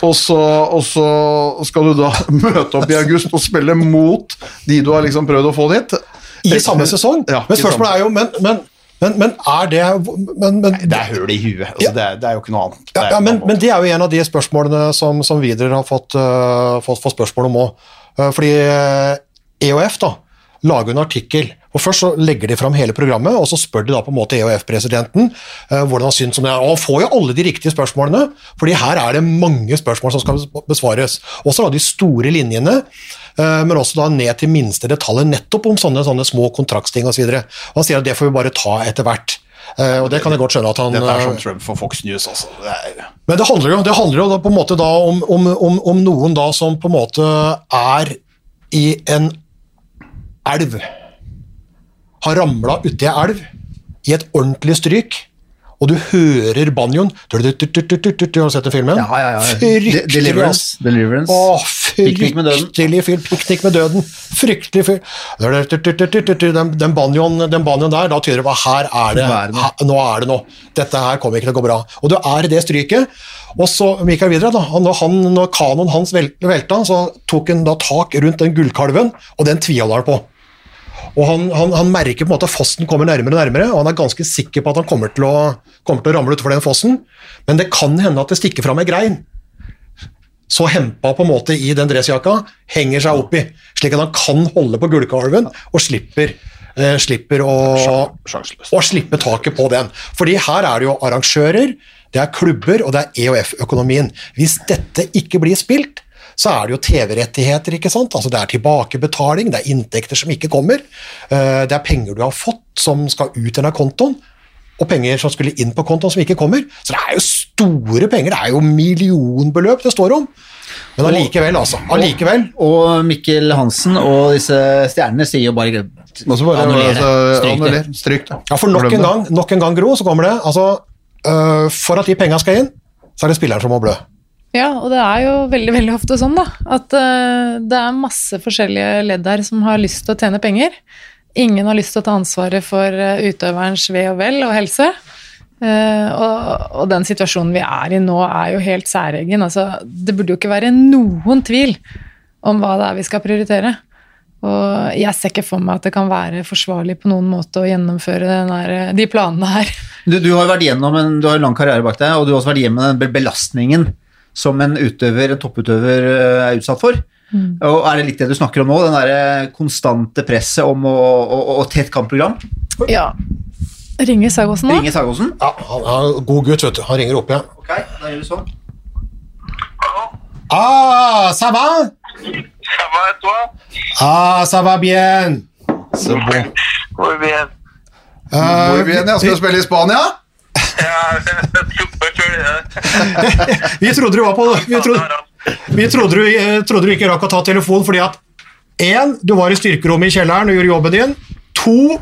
Og så, og så skal du da møte opp i august og spille mot de du har liksom prøvd å få dit. I samme sesong? Ja, men spørsmålet er jo Men, men, men, men er det men, men, Det er høl i huet. Altså, Ja. det, er, det er jo ikke noe annet. Det Ja, ja, men, noe men det er jo en av de spørsmålene som, som Wider har fått, uh, fått, fått spørsmål om òg. fordi øh, EOF da, lager en artikkel, og først så legger de fram hele programmet, og så spør de da på en måte EOF-presidenten øh, hvordan han syns om det. er. Og han får jo alle de riktige spørsmålene, fordi her er det mange spørsmål som skal besvares. Også da de store linjene, øh, men også da ned til minste detaljer, nettopp om sånne, sånne små kontraktsting osv. Han sier at det får vi bare ta etter hvert. Uh, og det kan jeg godt skjønne at han Dette er som Trump for Fox News, altså. Det men det handler jo, det handler jo på en måte da om, om, om, om noen da som på en måte er i en elv, har ramla uti ei elv i et ordentlig stryk, og du hører banjoen Har du sett den filmen? Ja, ja, ja. Fryktelig, Deliverance. Deliverance. Å, fryktelig film. Piknik med døden. Fryktelig film. Den, den banjoen den banjoen der, da tyder det på her er det, Nå er det noe. her- nå er det noe. Dette her kommer ikke til å gå bra. Og du er i det stryket. Og så Mikael videre, da. Når, han, når kanoen hans vel- velta, så tok han da tak rundt den gullkalven, og den tviholder han på. Og han, han, han merker på en måte at fossen kommer nærmere og nærmere, og han er ganske sikker på at han kommer til å, kommer til å ramle utfor den fossen, men det kan hende at det stikker fram ei grein. Så hempa på en måte i den dressjakka henger seg oppi, slik at han kan holde på gullkalven og slipper, eh, slipper å, å slippe taket på den. Fordi her er det jo arrangører, det er klubber og det er EOF-økonomien. Hvis dette ikke blir spilt, så er det jo TV-rettigheter, ikke sant? Altså det er tilbakebetaling, det er inntekter som ikke kommer, eh, det er penger du har fått som skal ut av kontoen, og penger som skulle inn på kontoen som ikke kommer. Så det er jo store penger, det er jo millionbeløp det står om. Men allikevel, altså. Allikevel. Og Mikkel Hansen og disse stjernene sier jo bare Og så bare Annuller. altså, Stryk det. Ja, for nok en gang, nok en gang Gro, så kommer det. Altså, øh, for at de penga skal inn, så er det spilleren som må blø. Ja, og det er jo veldig veldig ofte sånn da, at uh, det er masse forskjellige ledd her som har lyst til å tjene penger. Ingen har lyst til å ta ansvaret for uh, utøverens ve og vel og helse. Uh, og, og den situasjonen vi er i nå, er jo helt særegen. Altså, det burde jo ikke være noen tvil om hva det er vi skal prioritere. Og jeg ser ikke for meg at det kan være forsvarlig på noen måte å gjennomføre denne, de planene her. Du, du har vært gjennom en, du har en lang karriere bak deg, og du har også vært gjennom den belastningen som en utøver, en topputøver øh, er utsatt for. Og er det litt det du snakker om nå, den der konstante presset om å, å, å, å tett kampprogram? Ja. Ringer Sagosen nå? Ringer Sagåsen? Ja, han er god gutt, vet du. Han ringer opp igjen. Ok, da gjør vi sånn. Ah, ça va? Ça va et toi Ah, ça va bien. Så bon. Muy bien. Uh, Muy bien, ja. Skal du spille i Spania? Vi trodde du var på Vi trodde, vi trodde, du, eh, trodde du ikke rakk å ta telefonen fordi at én, du var i styrkerommet i kjelleren og gjorde jobben din. To,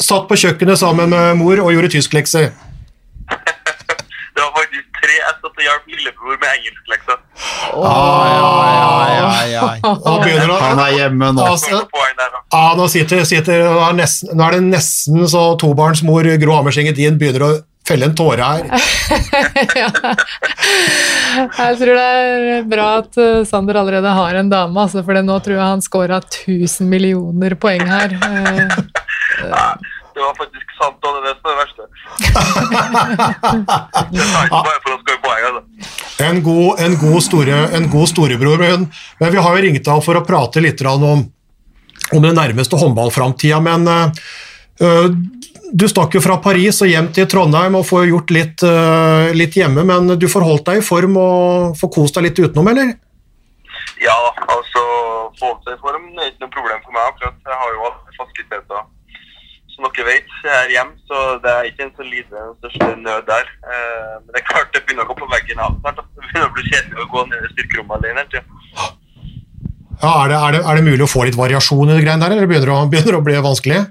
satt på kjøkkenet sammen med mor og gjorde tysklekser. Det var faktisk tre jeg satt og hjalp lillebror med engelskleksa. ja, ja, ja. Han er hjemme nå. Altså, nå, sitter, sitter, nå, er nesten, nå er det nesten så tobarnsmor Gro Hammerseng Edin begynner å felle en tåre her. ja. Jeg tror det er bra at eh, Sander allerede har en dame, altså, for nå tror jeg han scora 1000 millioner poeng her. Eh, Det var faktisk sant, og det er det som er det verste. Det er ikke bare for å skåre poeng, altså. En god, en god, store, en god storebror. Men, men vi har jo ringt deg for å prate litt om, om den nærmeste håndballframtida. Men øh, du stakk jo fra Paris og hjem til Trondheim og får gjort litt, øh, litt hjemme. Men du får holdt deg i form og får kost deg litt utenom, eller? Ja, altså, få seg i form er ikke noe problem for meg akkurat. Jeg har jo alle fasiliteter. Som dere vet, jeg er hjemme, så det er ikke en så liten største nød der. Eh, men det er klart det begynner å gå på veggen av snart. Det begynner å bli kjedelig å gå ned i styrkerommet alene hele tida. Ja, er, det, er, det, er det mulig å få litt variasjon i det greiene der, eller begynner det å, begynner å bli vanskelig?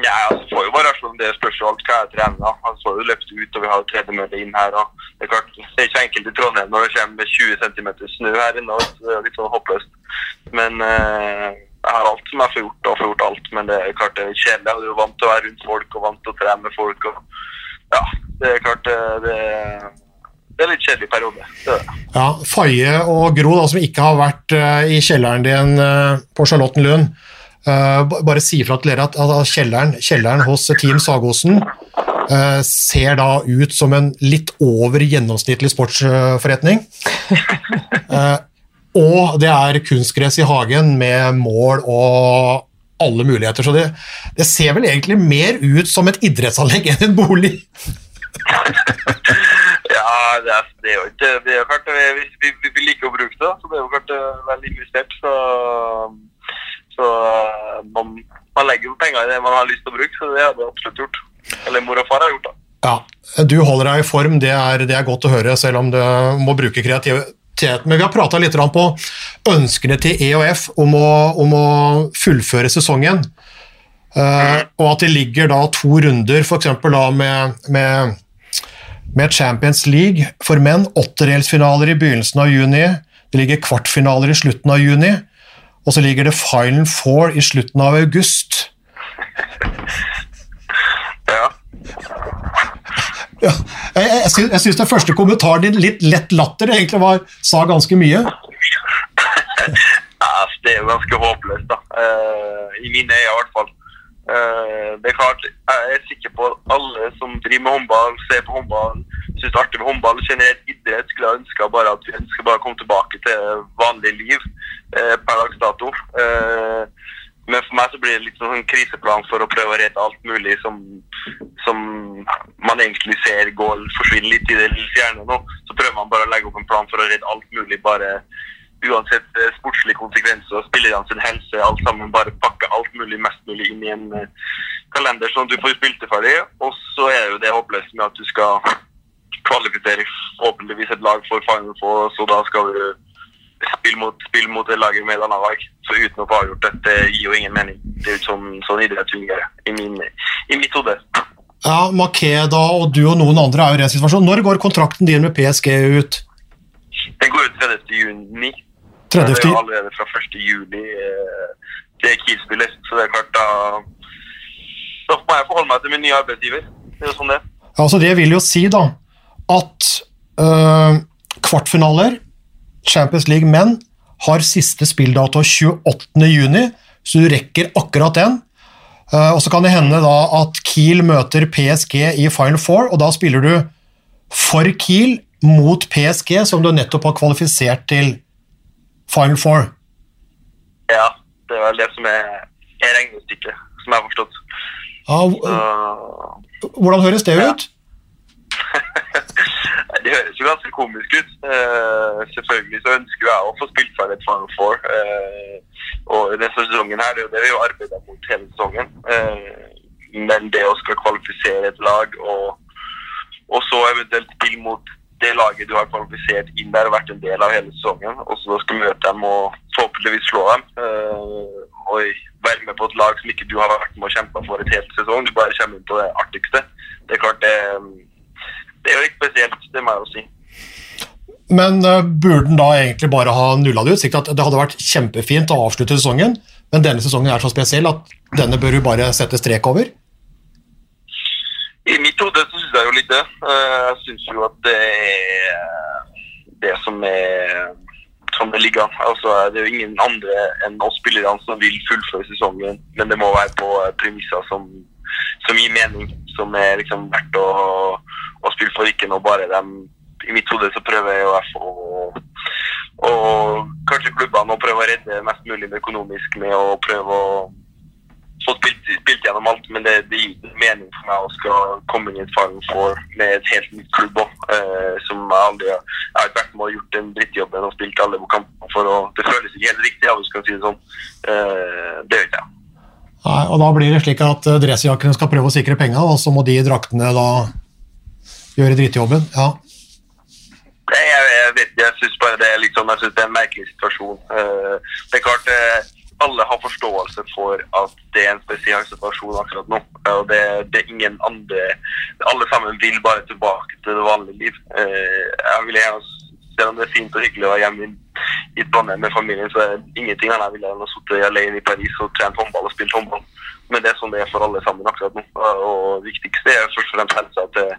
Ja, altså, får jo variasjon. Det spørs jo alt hva jeg trener. da. Han får jo løpt ut, og vi har jo tredemølle inn her. og Det er klart, det er ikke enkelt i Trondheim når det kommer 20 cm snø her inne. så Det er litt sånn håpløst. Men eh, jeg har alt som jeg får gjort, og får gjort alt. Men det er klart det er kjedelig. Jeg er jo vant til å være rundt folk og vant til å trene med folk. og ja, Det er klart det, det, det er litt kjedelig periode. Det det. Ja, Faye og Gro, da, som ikke har vært uh, i kjelleren din uh, på Charlottenlund, eh, bare si ifra til dere at, at kjelleren, kjelleren hos Team Sagosen eh, ser da ut som en litt over gjennomsnittlig sportsforretning. Eh, og det er kunstgress i hagen med mål og alle muligheter. Så det, det ser vel egentlig mer ut som et idrettsanlegg enn en bolig. Ja, det er, det er jo ikke det er klart, vi, vi, vi, vi liker å bruke det, så det er jo klart eh, vel investert. Så, så eh, man, man legger jo penger i det man har lyst til å bruke, så det hadde jeg absolutt gjort. Eller mor og far har gjort det. Ja, du holder deg i form, det er, det er godt å høre, selv om du må bruke kreativitet. Men vi har prata litt på ønskene til EOF om å, om å fullføre sesongen. Uh, og at det ligger da to runder, f.eks. da med, med, med Champions League for menn, åttedelsfinaler i begynnelsen av juni, det ligger kvartfinaler i slutten av juni, og så ligger det Final Four i slutten av august. Ja. Ja, jeg, jeg, sy- jeg syns den første kommentaren din, litt lett latter, egentlig var, sa ganske mye. Ja, altså, det er jo ganske håpløst, da. Uh, I mine øyne, i hvert fall. Uh, det er klart, jeg er sikker på at alle som driver med håndball, ser på håndball, syns det er artig med håndball, generelt idrett, skulle ønska bare at vi ønsker bare å komme tilbake til vanlig liv uh, per dags dato. Eh, men for meg så blir det litt sånn kriseplan for å prøve å redde alt mulig som, som man egentlig ser går forsvinner litt i det fjerne nå. Så prøver man bare å legge opp en plan for å redde alt mulig, bare uansett eh, sportslige konsekvenser, spillerne sin helse, alt sammen. Bare pakke alt mulig mest mulig inn i en eh, kalender, sånn at du får spilt det ferdig. Og så er jo det håpløst med at du skal kvalifisere forhåpentligvis et lag for Final Four, så da skal du spille mot, spill mot det laget med et annet lag. Så uten å få avgjort det, det gir jo ingen mening. Det er jo sånn, sånn idrett fungerer i, min, i mitt hode. Ja, Makeda og du og noen andre er jo i en situasjon. Når går kontrakten din med PSG ut? Den går ut 30. juni. 30. Det er jo allerede fra 1. juli eh, det er Kiel-spiller, så det er klart da Da må jeg forholde meg til min nye arbeidsgiver. Det er jo sånn det Ja, Altså Det vil jo si da at øh, kvartfinaler, Champions League menn, har siste spilldato 28. juni, så du rekker akkurat den. Eh, og så kan det hende da at Kiel møter PSG i Final Four, og da spiller du for Kiel mot PSG, som du nettopp har kvalifisert til Final Four. Ja, det er vel det som er, er regnestykket, som jeg har forstått. Ja, hvordan høres det ut? Det høres jo ganske komisk ut. Uh, selvfølgelig så ønsker jeg å få spilt ferdig et Final Four. Uh, og denne sesongen her, det er jo det vi har arbeidet mot hele sesongen. Uh, men det å skal kvalifisere et lag, og, og så eventuelt spille mot det laget du har kvalifisert inn der og vært en del av hele sesongen, og så skal møte dem og forhåpentligvis slå dem. Og være med på et lag som ikke du har vært med og kjempa for et helt sesong. Du bare kommer inn på det artigste. Det er klart det, det er jo litt spesielt, det må jeg jo si. Men uh, burde den da egentlig bare ha nulla det ut? Sikkert at det hadde vært kjempefint å avslutte sesongen, men denne sesongen er så spesiell at denne bør du bare sette strek over? I mitt hode så syns jeg jo litt det. Eh, Jeg syns jo at det er det som er som det ligger an. Altså, det er jo ingen andre enn oss spillerne som vil fullføre sesongen, men det må være på premisser som, som gir mening, som er liksom verdt å, å spille for, ikke noe bare dem I mitt hode så prøver jeg å og kanskje klubbene å prøve å redde mest mulig økonomisk med å prøve å få spilt, spilt gjennom alt, men det, det gir mening for meg å skal komme inn i et Final Four med et helt nytt klubb òg. eh, som jeg aldri Jeg har ikke vært med og gjort den drittjobben og spilt alle kampene for å Det føles ikke helt riktig, ja, hvis du kan si det sånn. Eh, det gjør ikke jeg. Nei, og da blir det slik at uh, dressjakkene skal prøve å sikre penga, og så må de draktene da gjøre drittjobben. Ja. Nei, Jeg, jeg jeg synes bare det er sånn, jeg synes det er en merkelig situasjon. Eh, det er klart eh, alle har forståelse for at det er en spesiell situasjon akkurat nå. Eh, og det, det er ingen andre Alle sammen vil bare tilbake til det vanlige liv. Eh, jeg vil gjerne, Selv om det er fint og hyggelig å være hjemme i, Trondheim med familien, så er ingenting annet jeg vil enn å sitte alene i Paris og trene håndball og spille håndball. Men det er sånn det er for alle sammen akkurat nå. Og det viktigste er først og fremst helsa til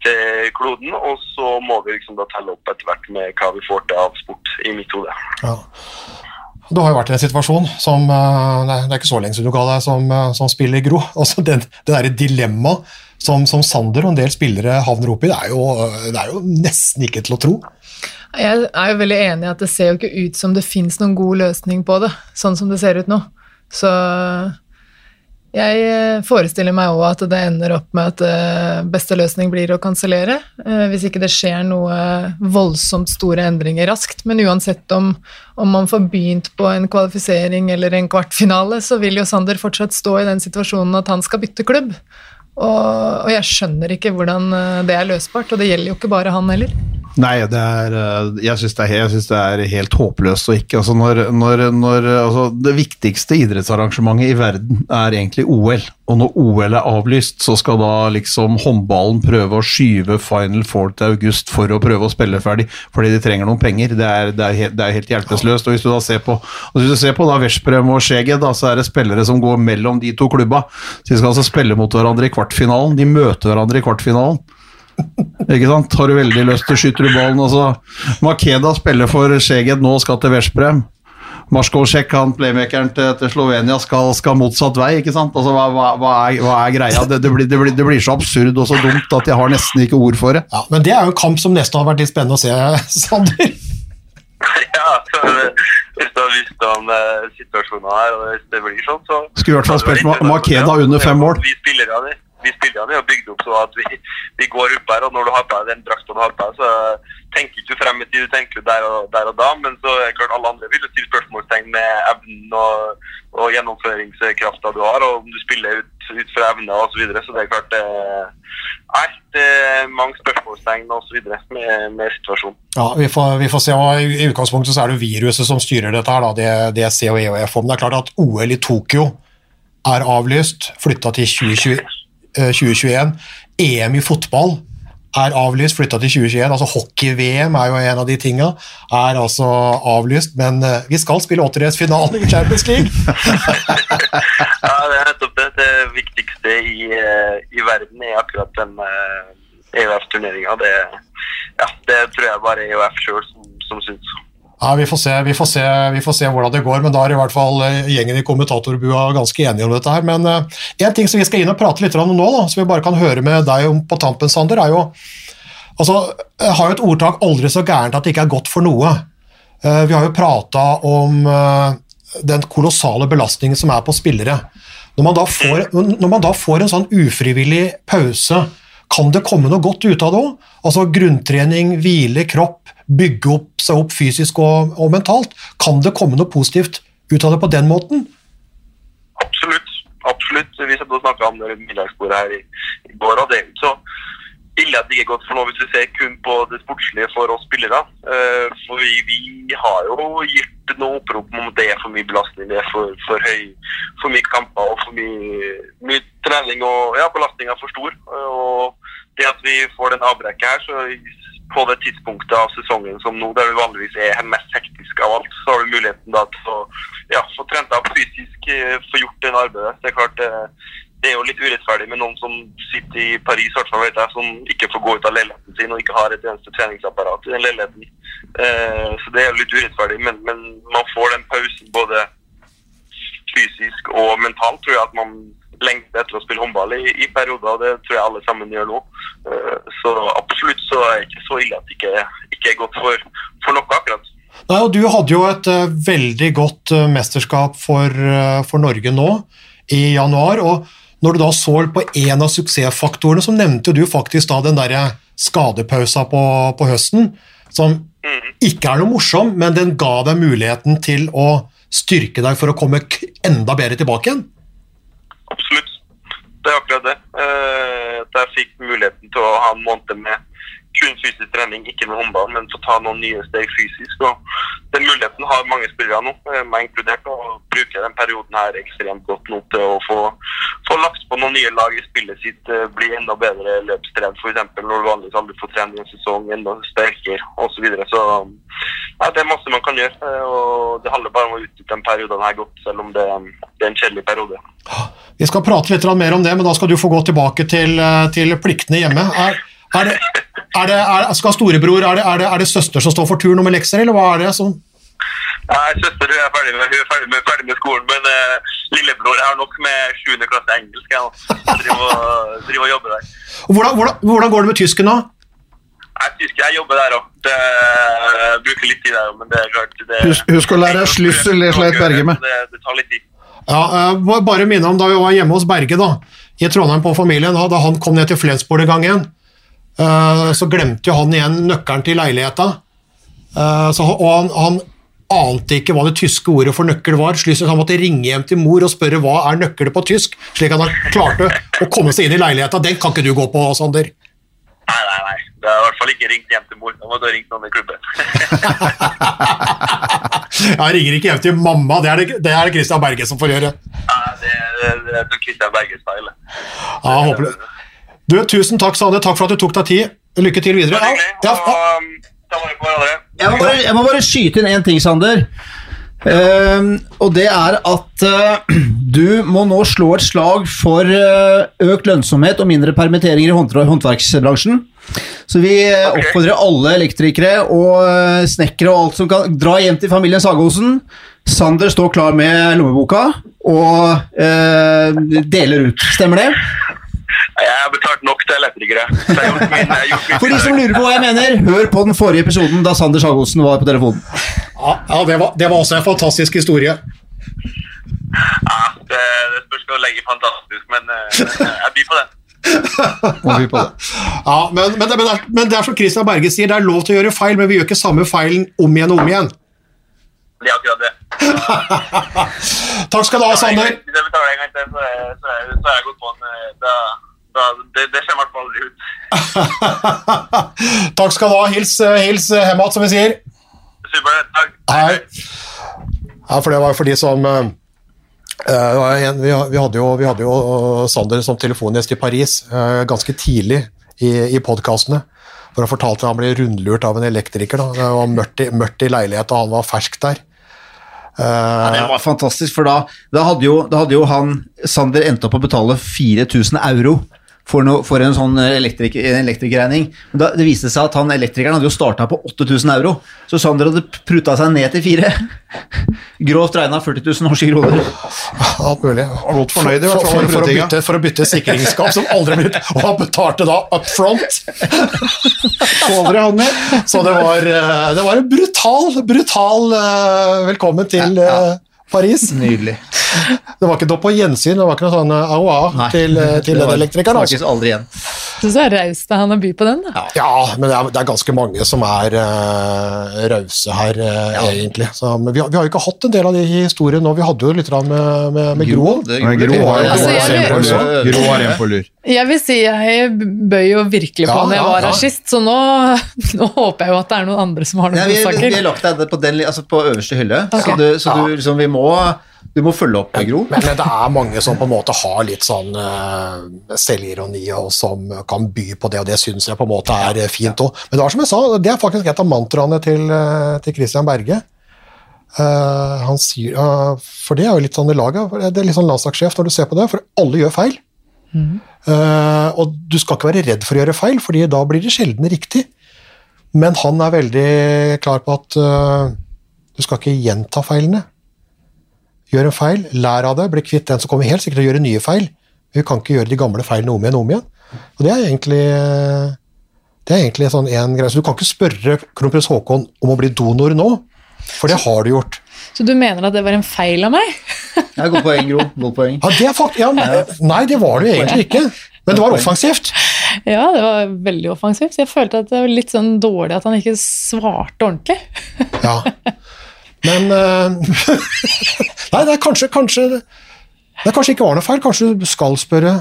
til kloden, og så må vi liksom da telle opp etter hvert med hva vi får til av sport i mitt hode. ja. Du har jo vært i en situasjon som uh, Det er ikke så lenge siden du ga deg som, uh, som spiller Gro. Altså det, det derre dilemmaet som, som Sander og en del spillere havner opp i, det er, jo, det er jo nesten ikke til å tro. Jeg er jo veldig enig i at det ser jo ikke ut som det fins noen god løsning på det, sånn som det ser ut nå. Så jeg eh, forestiller meg òg at det ender opp med at eh, beste løsning blir å kansellere, eh, hvis ikke det skjer noe voldsomt store endringer raskt. Men uansett om, om man får begynt på en kvalifisering eller en kvartfinale, så vil jo Sander fortsatt stå i den situasjonen at han skal bytte klubb. Og, og jeg skjønner ikke hvordan eh, det er løsbart, og det gjelder jo ikke bare han heller. Nei, er, eh, jeg syns det, det er helt håpløst å ikke altså når, når, når, altså Det viktigste idrettsarrangementet i verden er egentlig OL. Og når OL er avlyst, så skal da liksom håndballen prøve å skyve Final Four til august for å prøve å spille ferdig, fordi de trenger noen penger. Det er, det er, det er helt hjelpeløst. Og hvis du da ser på hvis du ser på da Veszprem og Skjeget, da, så er det spillere som går mellom de to klubba. Så de skal altså spille mot hverandre i kvartfinalen. De møter hverandre i kvartfinalen. Ikke sant? Har du veldig lyst til å skyte du ballen altså, Makeda spiller for Skjeget nå, og skal til Veszprem. Marskolsjek, han playmakeren til, til Slovenia, skal, skal motsatt vei. ikke sant? Altså, hva, hva, hva, er, hva er greia? Det, det, blir, det, blir, det blir så absurd og så dumt at jeg har nesten ikke ord for det. Ja, men det er jo en kamp som nesten hadde vært litt spennende å se, Sander. Ja, så hvis du har visst om eh, situasjonen her, og hvis det blir sånn, så Skulle i hvert fall spilt Makeda under fem mål. Vi spillerne, vi spillerne er bygd opp så at vi, vi går opp her, og når du har på deg den drakta du har på deg, så tenker ikke du frem i tid, du tenker der og, der og da, men så er det klart alle andre vil jo stille spørsmålstegn med evnen og, og gjennomføringskrafta du har, og om du spiller ut, ut fra evner og så videre, så det er klart det er, det er mange spørsmålstegn og videre med, med situasjonen. Ja, vi får, vi får se. og I utgangspunktet så er det viruset som styrer dette, her, da, det, det er COEF. Men det er klart at OL i Tokyo er avlyst, flytta til 2020, eh, 2021. EM i fotball er avlyst, flytta til 2021. altså Hockey-VM er jo en av de tinga. Er altså avlyst, men eh, vi skal spille åttendedelsfinalen i Champions League! Ja, det er nettopp det. Det viktigste i, eh, i verden er akkurat den EUF-turneringa. Det, ja, det tror jeg bare EUF sjøl som, som syns. Ja, vi får, se, vi, får se, vi får se hvordan det går, men da er i hvert fall eh, gjengen i kommentatorbua ganske enige om dette her. Men uh, en ting som vi skal inn og prate litt om nå, da, som vi bare kan høre med deg om på tampen, Sander, er jo altså, Jeg har jo et ordtak 'aldri så gærent at det ikke er godt for noe'. Uh, vi har jo prata om uh, den kolossale belastningen som er på spillere. Når man, får, når man da får en sånn ufrivillig pause, kan det komme noe godt ut av det òg? Altså grunntrening, hvile kropp, bygge opp seg opp fysisk og, og mentalt. Kan det komme noe positivt ut av det på den måten? Absolutt. absolutt. Vi satt snakka om det middagsbordet her i, i går, og det er så ille at det ikke er godt for noe hvis du ser kun på det sportslige for oss spillere. Eh, for vi, vi har jo gitt noe opprop om at det er for mye belastning, det er for, for høy, for mye kamper og for mye, mye trening, og ja, belastninga er for stor. Eh, Og det at vi får den avbrekket her, så på det tidspunktet av sesongen som nå, der vi vanligvis er mest hektisk av alt, så har du muligheten da til å ja, få trent deg opp fysisk, eh, få gjort den arbeidet. Det er klart det, det er jo litt urettferdig med noen som sitter i Paris, hvert jeg, som ikke får gå ut av leiligheten sin og ikke har et eneste treningsapparat i den leiligheten. Eh, så det er jo litt urettferdig, men, men man får den pausen både fysisk og mentalt, tror jeg at man lengter etter å spille håndball i, i perioder, og det tror jeg alle sammen gjør nå. Eh, så absolutt så er det ikke så ille at det ikke, ikke er godt for, for noe akkurat. Nei, og Du hadde jo et eh, veldig godt eh, mesterskap for, for Norge nå i januar. og Når du da så på en av suksessfaktorene, så nevnte du faktisk da den der skadepausa på, på høsten, som ikke er noe morsom, men den ga deg muligheten til å styrke deg for å komme enda bedre tilbake igjen. Absolutt. Det er akkurat det. Eh, at jeg fikk muligheten til å ha en måned med kun fysisk trening, ikke med håndball, men få ta noen nye steg fysisk. Og den muligheten har mange spillere nå, eh, meg inkludert, og bruker den perioden her ekstremt godt nå til å få, få lagt på noen nye lag i spillet sitt, eh, bli enda bedre løpstrent f.eks. når du vanligvis aldri får trene i en sesong, enda sterkere osv. Så, videre. så ja, det er masse man kan gjøre, eh, og det handler bare om å utnytte den perioden her godt, selv om det, det er en kjedelig periode. Vi skal prate litt mer om det, men da skal du få gå tilbake til, til pliktene hjemme. Er, er det, er det, er, skal storebror, er det, er, det, er det søster som står for tur nummer lekser, eller hva er det som Nei, søster hun er ferdig med, hun er ferdig med, ferdig med skolen, men uh, lillebror er nok med 7. klasse engelsk. Jeg nå. driver, driver og jobber der. Og hvordan, hvordan, hvordan går det med tysken, da? Jeg, tysker, jeg jobber der òg. Jeg bruker litt tid der òg, men det er klart det, Husk, husk å lære slussel i sleit Berge med. Det, det tar litt tid. Ja, eh, bare minne om da vi var hjemme hos Berge da, i Trondheim på familien, da da han kom ned til Flensborg en gang igjen, eh, så glemte jo han igjen nøkkelen til leiligheta, Uh, så, og han, han ante ikke hva det tyske ordet for nøkkel var, slik han måtte ringe hjem til mor og spørre hva er nøkkel på tysk, slik at han klarte å komme seg inn i leiligheta. Den kan ikke du gå på, Sander. Nei, nei, nei. Det har i hvert fall ikke ringt hjem til mor. Da må du ha ringt noen i klubben. Jeg ringer ikke hjem til mamma, det er det, det er det Christian Berge som får gjøre. Nei, det, det, det er sånn Christian Berge-style. Ja, håper det. Du, tusen takk, Sander. Takk for at du tok deg tid. Lykke til videre. Det var hyggelig. Ja, ja, um. Jeg må, bare, jeg må bare skyte inn én ting, Sander. Uh, og det er at uh, du må nå slå et slag for uh, økt lønnsomhet og mindre permitteringer i håndver- håndverksbransjen. Så vi eh, Ok. oppfordrer alle elektrikere og snekkere og alt som kan dra hjem til familien Sagosen. Sander står klar med lommeboka og eh, deler ut. Stemmer det? Jeg har betalt nok til elektrikere. For de som lurer på hva jeg mener, hør på den forrige episoden da Sander Sagosen var på telefonen. ja, ja det, var, det var også en fantastisk historie. Ja, det, det spørs hva du legger fantastisk, men eh, jeg byr på det. Må vi på det. Ja, men, men, men, det er, men det er som Christian Berge sier, det er lov til å gjøre feil, men vi gjør ikke samme feilen om igjen og om igjen. Det er akkurat det. Takk skal du ha, Sander. Hvis jeg betaler en gang til, så er, så er, så er jeg godt på den. Da, da, det, det ser i hvert fall aldri ut. Takk skal du ha. Hils, eh, hils eh, hjem igjen, som vi sier. Supert. Takk. Hei. Ja, for det var for de som eh, vi, vi hadde jo, vi hadde jo Sander som telefongjest i Paris eh, ganske tidlig i, i podkastene. For han fortalte at han ble rundlurt av en elektriker. Da. Det var mørkt i, mørkt i leilighet, og han var fersk der. Ja, det var fantastisk, for da, da, hadde jo, da hadde jo han Sander endt opp å betale 4000 euro for, no, for en sånn elektrik, elektrikerregning. Da, det viste seg at han elektrikeren hadde jo starta på 8000 euro, så Sander hadde pruta seg ned til fire. Grovt regna 40 000 norske kroner. Alt mulig. godt fornøyd i hvert fall for, for, for, å bytte, for å bytte sikringsskap som aldri ble blitt. og han betalte da up front. Aldri han med. Så det var, eh, det var en brutal, brutal eh, velkommen til eh, Paris. Nydelig. Det var ikke noe på gjensyn, det var ikke noe sånn A.O.A. au au til, eh, til Det den elektrikeren. Snakkes Altså. aldri igjen. Syns det er raust av han å by på den, da. Ja, men det er, det er ganske mange som er uh, rause her, eh, egentlig. Så, men vi har, vi har jo ikke hatt en del av de historiene nå. Vi hadde jo litt med, med, med Gro. Gro har en på lur. Jeg vil si jeg bøy jo virkelig på Ja, når jeg var var ja. sist, så nå, nå håper jeg jo at det er noen andre som har noen vi, vi har lagt deg på, den, altså på øverste hylle, så, du, så du, liksom, vi må, du må følge opp, Gro. Men, men det er mange som på en måte har litt sånn uh, selvironi, og som kan by på det, og det syns jeg på en måte er eh, fint òg. Men det var som jeg sa, det er faktisk et av mantraene til, eh, til Christian Berge. Uh, han sier, uh, For det er jo litt sånn i laget, det er litt sånn landslagssjef når du ser på det, for alle gjør feil. Eh, og du skal ikke være redd for å gjøre feil, fordi da blir det sjelden riktig. Men han er veldig klar på at du skal ikke gjenta feilene. Gjør en feil, lær av det, bli kvitt den som kommer helt sikkert til å gjøre nye feil. Vi kan ikke gjøre de gamle feilene om igjen og om igjen. Og det er egentlig det er egentlig sånn en greie. Så du kan ikke spørre kronprins Haakon om å bli donor nå, for det har du gjort. Så du mener at det var en feil av meg? Ja, godt poeng, Gro. Godt poeng. Ja, det er fakt ja, nei, det var det jo egentlig ikke. Men det var offensivt. Ja, det var veldig offensivt. Jeg følte at det var litt sånn dårlig at han ikke svarte ordentlig. Ja. Men eh, Nei, det er kanskje, kanskje Det kanskje ikke var noe feil. Kanskje du skal spørre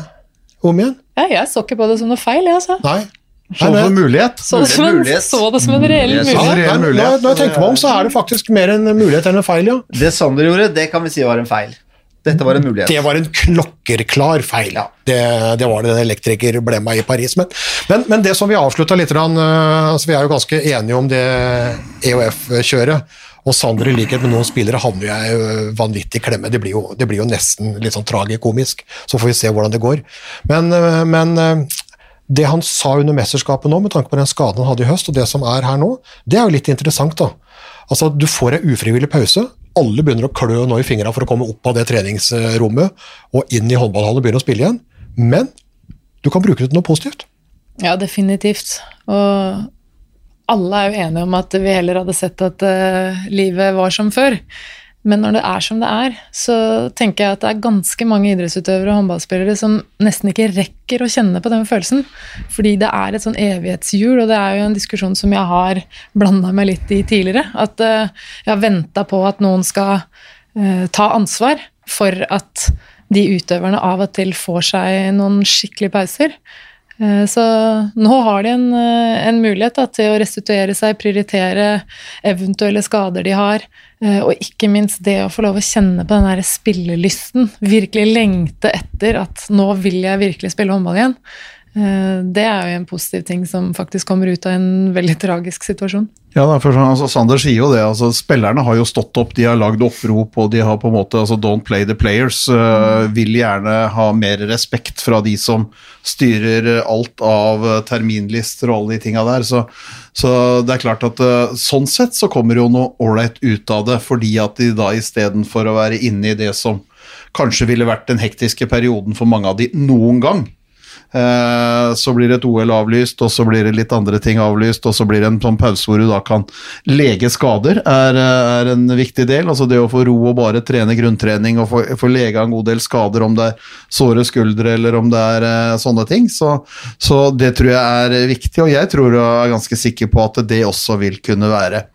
om igjen? Ja, jeg så ikke på det som noe feil, jeg, altså. Nei. Så det som en mulighet. Så det som en, det som en reell Mulighet. Ja, mulighet. når, når jeg tenker meg om, så er det faktisk mer en mulighet enn en feil, ja. Det Sander gjorde, det kan vi si var en feil. Dette var en mulighet. Det var en klokkerklar feil. Det, det var det den elektriker ble med i Paris. Men, men, men det som vi avslutta litt, eh, altså vi er jo ganske enige om det EOF-kjøret. Og Sander, i likhet med noen spillere, havner jo i vanvittig klemme. Det blir, jo, det blir jo nesten litt sånn tragikomisk. Så får vi se hvordan det går. Men, eh, men eh, det han sa under mesterskapet nå, med tanke på den skaden han hadde i høst, og det som er her nå, det er jo litt interessant, da. Altså, du får ei ufrivillig pause. Alle begynner å klø nå i fingrene for å komme opp av det treningsrommet og inn i håndballhallen og begynne å spille igjen. Men du kan bruke det til noe positivt. Ja, definitivt. Og alle er jo enige om at vi heller hadde sett at uh, livet var som før. Men når det er som det er, så tenker jeg at det er ganske mange idrettsutøvere og håndballspillere som nesten ikke rekker å kjenne på den følelsen. Fordi det er et sånn evighetshjul, og det er jo en diskusjon som jeg har blanda meg litt i tidligere. At uh, jeg har venta på at noen skal uh, ta ansvar for at de utøverne av og til får seg noen skikkelige pauser. Eh, Så nå har de en, eh, en mulighet da, til å restituere seg, prioritere eventuelle skader de har, eh, og ikke minst det å få lov å kjenne på den der spillelysten. Virkelig lengte etter at nå vil jeg virkelig spille håndball igjen. Eh, Det er jo en positiv ting som faktisk kommer ut av en veldig tragisk situasjon. Ja, for sånn, altså, Sander sier jo det. altså Spillerne har jo stått opp, de har lagd opprop og de har på en måte altså Don't play the players. Uh, vil gjerne ha mer respekt fra de som styrer alt av øh, terminlister og alle de tinga der. Så, så det er klart at uh, sånn sett så kommer jo noe ålreit ut av det, fordi at de da istedenfor å være inne i det som kanskje ville vært den hektiske perioden for mange av de noen gang, Eh, så blir et OL avlyst, og så blir det litt andre ting avlyst, og så blir det en sånn pause hvor du da kan lege skader, er, er en viktig del. Altså det å få ro og bare trene grunntrening og få, få lega en god del skader, om det er såre skuldre eller om det er eh, sånne ting. Så, så det tror jeg er viktig, og jeg tror jeg er ganske sikker på at det også vil kunne være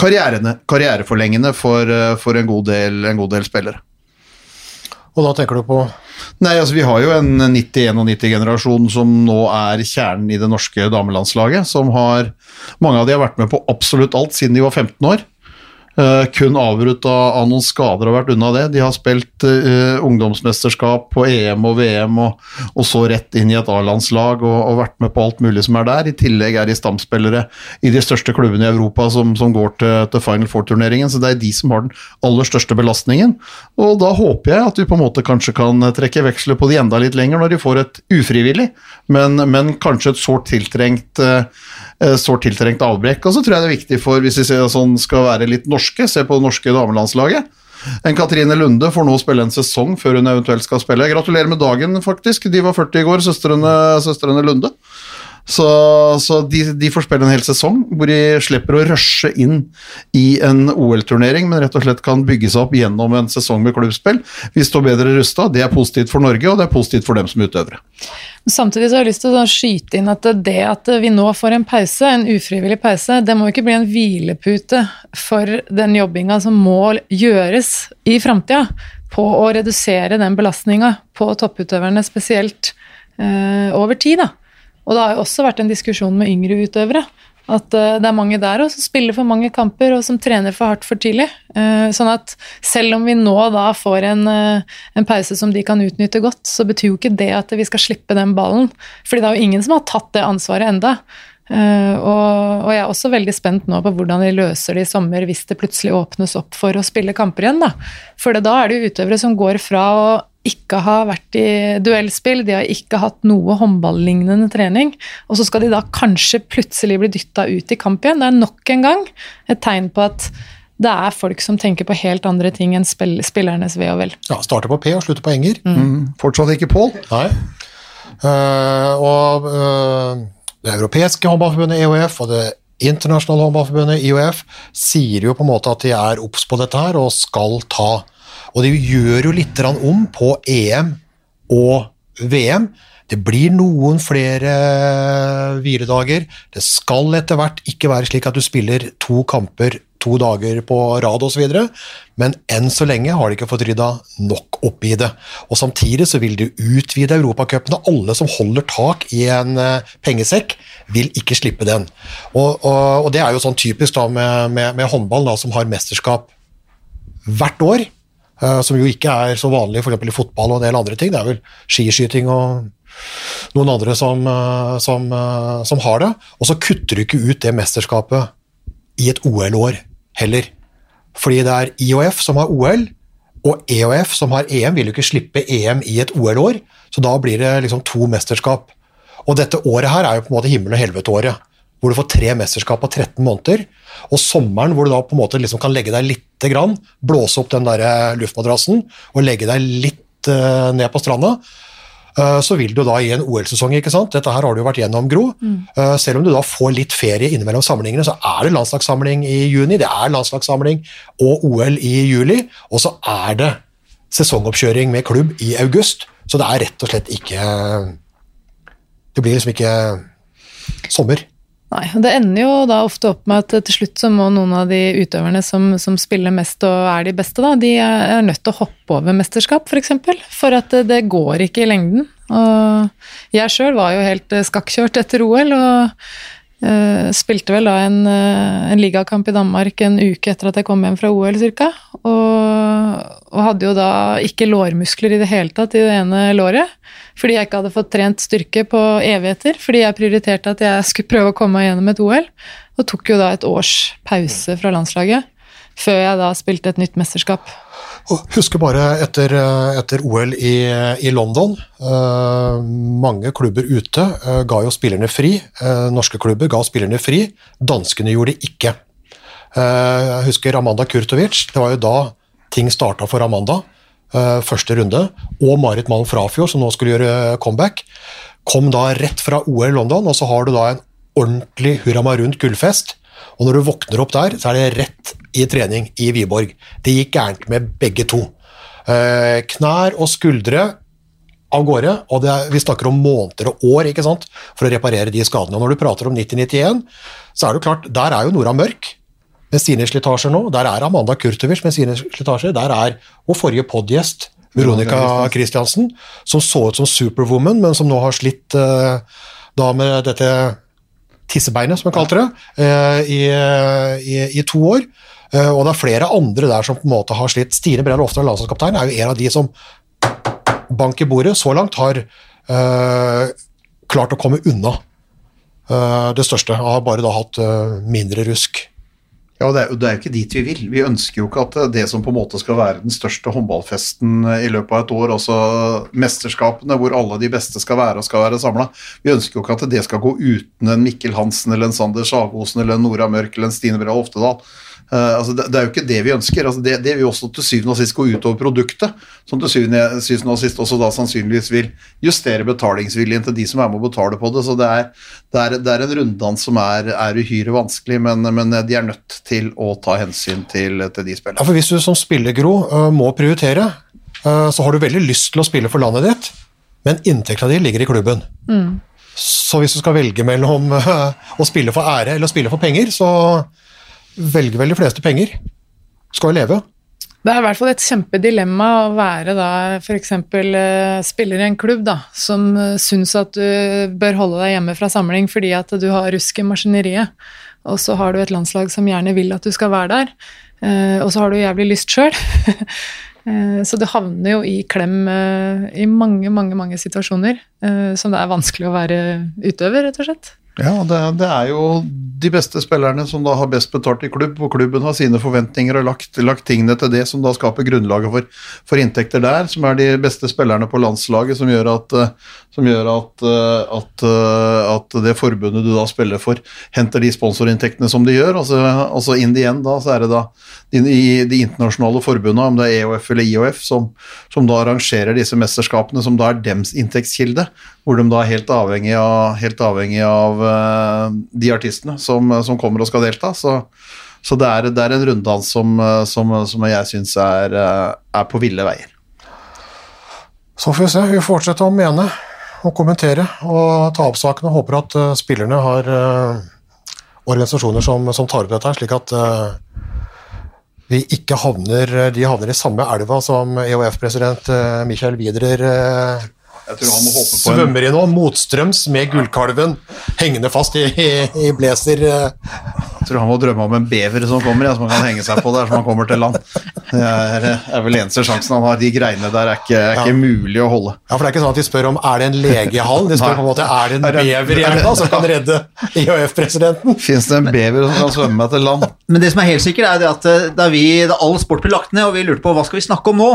karriereforlengende for, eh, for en, god del, en god del spillere. Og da tenker du på Nei, altså Vi har jo en 90-91-generasjon som nå er kjernen i det norske damelandslaget. som har, Mange av de har vært med på absolutt alt siden de var 15 år. Eh, kun avbrutt av, av noen skader og vært unna det. De har spilt uh, ungdomsmesterskap på EM og VM, og, og så rett inn i et A-landslag og, og vært med på alt mulig som er der. I tillegg er de stamspillere i de største klubbene i Europa som, som går til, til Final Four-turneringen, så det er de som har den aller største belastningen. Og da håper jeg at vi på en måte kanskje kan trekke veksler på de enda litt lenger når de får et ufrivillig, men, men kanskje et sårt tiltrengt eh, sårt tiltrengt avbrekk. Og så tror jeg det er viktig for, hvis vi ser sånn skal være litt norske, se på det norske damelandslaget. En Katrine Lunde får nå spille en sesong før hun eventuelt skal spille. Gratulerer med dagen, faktisk. De var 40 i går, søstrene, søstrene Lunde. Så, så de, de får spille en hel sesong hvor de slipper å rushe inn i en OL-turnering, men rett og slett kan bygge seg opp gjennom en sesong med klubbspill. Vi står bedre rusta. Det er positivt for Norge, og det er positivt for dem som utøvere. Samtidig så har jeg lyst til å skyte inn at det at vi nå får en pause, en ufrivillig pause, det må ikke bli en hvilepute for den jobbinga som må gjøres i framtida på å redusere den belastninga på topputøverne, spesielt eh, over tid. da. Og det har jo også vært en diskusjon med yngre utøvere. At eh, det er mange der også som spiller for mange kamper og som trener for hardt for tidlig. Eh, sånn at selv om vi nå da får en, eh, en pause som de kan utnytte godt, så betyr jo ikke det at vi skal slippe den ballen. Fordi det er jo ingen som har tatt det ansvaret enda. Og, og jeg er også veldig spent nå på hvordan de løser det i sommer hvis det plutselig åpnes opp for å spille kamper igjen. da. For da er det jo utøvere som går fra å ikke ha vært i duellspill, de har ikke hatt noe håndballignende trening, og så skal de da kanskje plutselig bli dytta ut i kamp igjen. Det er nok en gang et tegn på at det er folk som tenker på helt andre ting enn spill spillernes ve og vel. Ja, starter på P og slutter på Enger. Mm. Fortsatt ikke Pål. Nei. Eh, og uh, det europeiske håndballforbundet EOF og det internasjonale håndballforbundet IOF sier jo på en måte at de er obs på dette her og skal ta. Og det gjør jo litt om på EM og VM. Det blir noen flere hviledager. Det skal etter hvert ikke være slik at du spiller to kamper to dager på rad osv., men enn så lenge har de ikke fått rydda nok opp i det. Og Samtidig så vil de utvide Europacupen, alle som holder tak i en eh, pengesekk, vil ikke slippe den. Og, og, og Det er jo sånn typisk da med, med, med håndball, da, som har mesterskap hvert år. Eh, som jo ikke er så vanlig f.eks. i fotball og en del andre ting. Det er vel skiskyting og noen andre som, eh, som, eh, som har det. Og så kutter du ikke ut det mesterskapet i et OL-år heller. Fordi det er IOF som har OL, og EOF som har EM, vil jo ikke slippe EM i et OL-år, så da blir det liksom to mesterskap. Og dette året her er jo på en måte himmel og helvete-året, hvor du får tre mesterskap på 13 måneder, og sommeren hvor du da på en måte liksom kan legge deg lite grann, blåse opp den der luftmadrassen og legge deg litt uh, ned på stranda, Uh, så vil du da i en OL-sesong, ikke sant? dette her har du jo vært gjennom, Gro, Eh, selv om du da får litt ferie innimellom samlingene, så er det landslagssamling i juni, det er landslagssamling og OL i juli, og så er det sesongoppkjøring med klubb i august, så det er rett og slett ikke Det blir liksom ikke sommer. Nei, og Det ender jo da ofte opp med at til slutt så må noen av de utøverne som, som spiller mest og er de beste, da, de er nødt til å hoppe over mesterskap, f.eks. For, eksempel, for at det, det går ikke i lengden. Og jeg sjøl var jo helt skakkjørt etter OL, og spilte vel da en, eh, en ligakamp i Danmark en uke etter at jeg kom hjem fra OL, cirka. Og, og hadde jo da ikke lårmuskler i det hele tatt i det ene låret. Fordi jeg ikke hadde fått trent styrke på evigheter. Fordi jeg prioriterte at jeg skulle prøve å komme meg gjennom et OL. Og tok jo da et års pause fra landslaget. Før jeg da spilte et nytt mesterskap. Og Husker bare etter, eh, etter OL i, i London. eh, mange klubber ute eh, ga jo spillerne fri. Eh, norske klubber ga spillerne fri. Danskene gjorde det ikke. Eh, jeg husker Amanda Kurtovic. Det var jo da ting starta for Amanda. eh, første runde. Og Marit Malm Frafjord, som nå skulle gjøre comeback. Kom da rett fra OL i London, og så har du da en ordentlig hurra meg rundt gullfest. Og når du våkner opp der, så er det rett i trening i Wiborg. Det gikk gærent med begge to. Eh, knær og skuldre av gårde, og det er, vi snakker om måneder og år ikke sant, for å reparere de skadene. Og når du prater om 90-91, så er det klart, der er jo Nora Mørk med sine slitasjer nå. Der er Amanda Kurtovic med sine slitasjer. Der er vår forrige podgjest, Veronica Christiansen, som så ut som Superwoman, men som nå har slitt eh, da med dette tissebeinet, som jeg kalte det, eh, i, i, i to år. Eh, og det er flere andre der som på en måte har slitt. Stine Brenner Lofstad, landslagskaptein, er jo en av de som bank i bordet så langt har eh, klart å komme unna eh, det største. Og Har bare da hatt eh, mindre rusk. Ja, og det er, det er jo ikke dit vi vil. Vi ønsker jo ikke at det som på en måte skal være den største håndballfesten i løpet av et år, altså mesterskapene hvor alle de beste skal være og skal være samla, vi ønsker jo ikke at det skal gå uten en Mikkel Hansen eller en Sander Sagosen eller en Nora Mørk eller en Stine Brea Oftedal. Eh, altså det, det er jo ikke det vi ønsker. Altså det, det vil jo også til syvende og sist gå utover produktet, som til syvende, syvende og sist også da sannsynligvis vil justere betalingsviljen til de som er med å betale på det. Så det er, det er, det er en runddans som er, er uhyre vanskelig, men, men de er nødt til å ta hensyn til, til de Ja, for Hvis du som spiller, Gro, øh, må prioritere, øh, så har du veldig lyst til å spille for landet ditt, men inntekta di ligger i klubben. Så hvis du skal velge mellom å spille for ære eller å spille for penger, så velger vel de fleste penger. Skal leve. Det er i hvert fall et kjempedilemma å være da f.eks. Uh, spiller i en klubb da, som uh, syns at du bør holde deg hjemme fra samling fordi at du har rusk i maskineriet, og så har du et landslag som gjerne vil at du skal være der, eh, og så har du jævlig lyst sjøl. så du havner jo i klem eh, i mange, mange, mange situasjoner eh, som det er vanskelig å være utøver, rett og slett. Ja, det, det er jo de beste spillerne som da har best betalt i klubb, og klubben har sine forventninger og lagt, lagt tingene til det som da skaper grunnlaget for, for inntekter der, som er de beste spillerne på landslaget, som gjør at, eh, som gjør at, eh, at, eh, at det forbundet du da spiller for, henter de sponsorinntektene som de gjør. Altså, altså in the end da, så er det da de, de internasjonale forbundene, om det er EOF eller IOF, som, som da arrangerer disse mesterskapene, som da er dems inntektskilde, hvor de da er helt avhengig av, helt avhengig av eh, de artistene som, som kommer og skal delta. Så, så det, er, det er en runddans som, eh, som, som jeg syns er, eh, er på ville veier. Så får vi se. Vi fortsetter å mene og kommentere og ta opp sakene. håper at spillerne har organisasjoner som, som tar opp dette, slik at vi ikke havner, de havner i samme elva som EOF-president Michael Widerer Jeg tror han må håpe på svømmer i nå, motstrøms med gullkalven hengende fast i, i, i blazer. øh. Jeg tror han må drømme om en bever som kommer, ja, som han kan henge seg på der som han kommer til land. Det er, er vel eneste sjansen han har. De greiene der er ikke, er ikke mulig å holde. Ja, for det er ikke sånn at de spør om er det en lege i hallen, de spør på en måte er det en Er det- bever i elva som kan redde IHF-presidenten. Fins det en bever som kan svømme meg til land? Men det som er helt sikkert, er det at eh, da, vi, da all sport ble lagt ned, og vi lurte på hva skal vi snakke om nå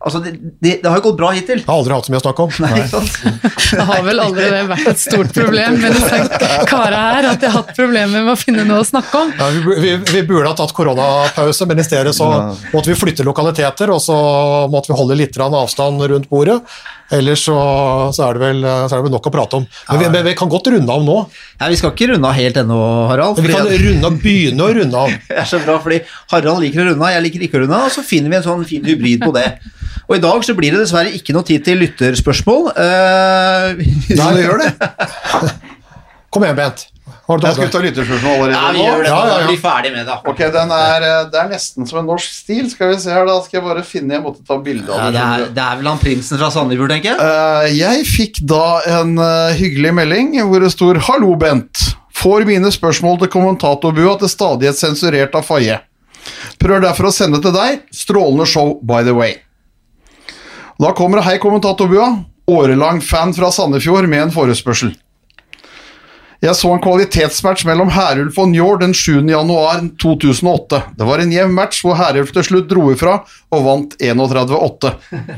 Altså, det, det, det har jo gått bra hittil. Jeg har aldri hatt så mye å snakke om. Nei? Det har vel aldri det vært et stort problem med disse kara her, at de har hatt problemer med å finne noe å snakke om. Ja, vi, vi, vi burde ha tatt koronapause, men i stedet så måtte vi flytte lokaliteter, og så måtte vi holde litt avstand rundt bordet. Ellers så, så, er det vel, så er det vel nok å prate om. Men vi, men vi kan godt runde av nå. Ja, vi skal ikke runde av helt ennå, Harald. Men vi kan runde av, begynne å runde av. Det er så bra, fordi Harald liker å runde av, jeg liker ikke å runde av, og så finner vi en sånn fin hybrid på det. Og i dag så blir det dessverre ikke noe tid til lytterspørsmål. Uh, Nei, gjør det. Kom igjen, Bent. Hva du tatt Jeg skulle ta lytterspørsmål allerede Ja, vi gjør det. Ja, ja, ja. Bli ferdig med det. Ok, den er, eh, Det er nesten som en norsk stil. Skal vi se her, da skal jeg bare finne Jeg måtte ta bilde av det, det. er, det er vel han prinsen fra Sandefjord, tenker jeg. Uh, jeg fikk da en uh, hyggelig melding hvor det står 'Hallo, Bent'. Får mine spørsmål til kommentatorbua til stadighet sensurert av Faye. Prøver derfor å sende til deg. Strålende show, by the way. Da kommer det 'Hei, kommentatorbua'. Årelang fan fra Sandefjord med en forespørsel. Jeg så en kvalitetsmatch mellom Herulf og Njord den 7. januar 2008. Det var en jevn match hvor Herulf til slutt dro ifra og vant 31-8.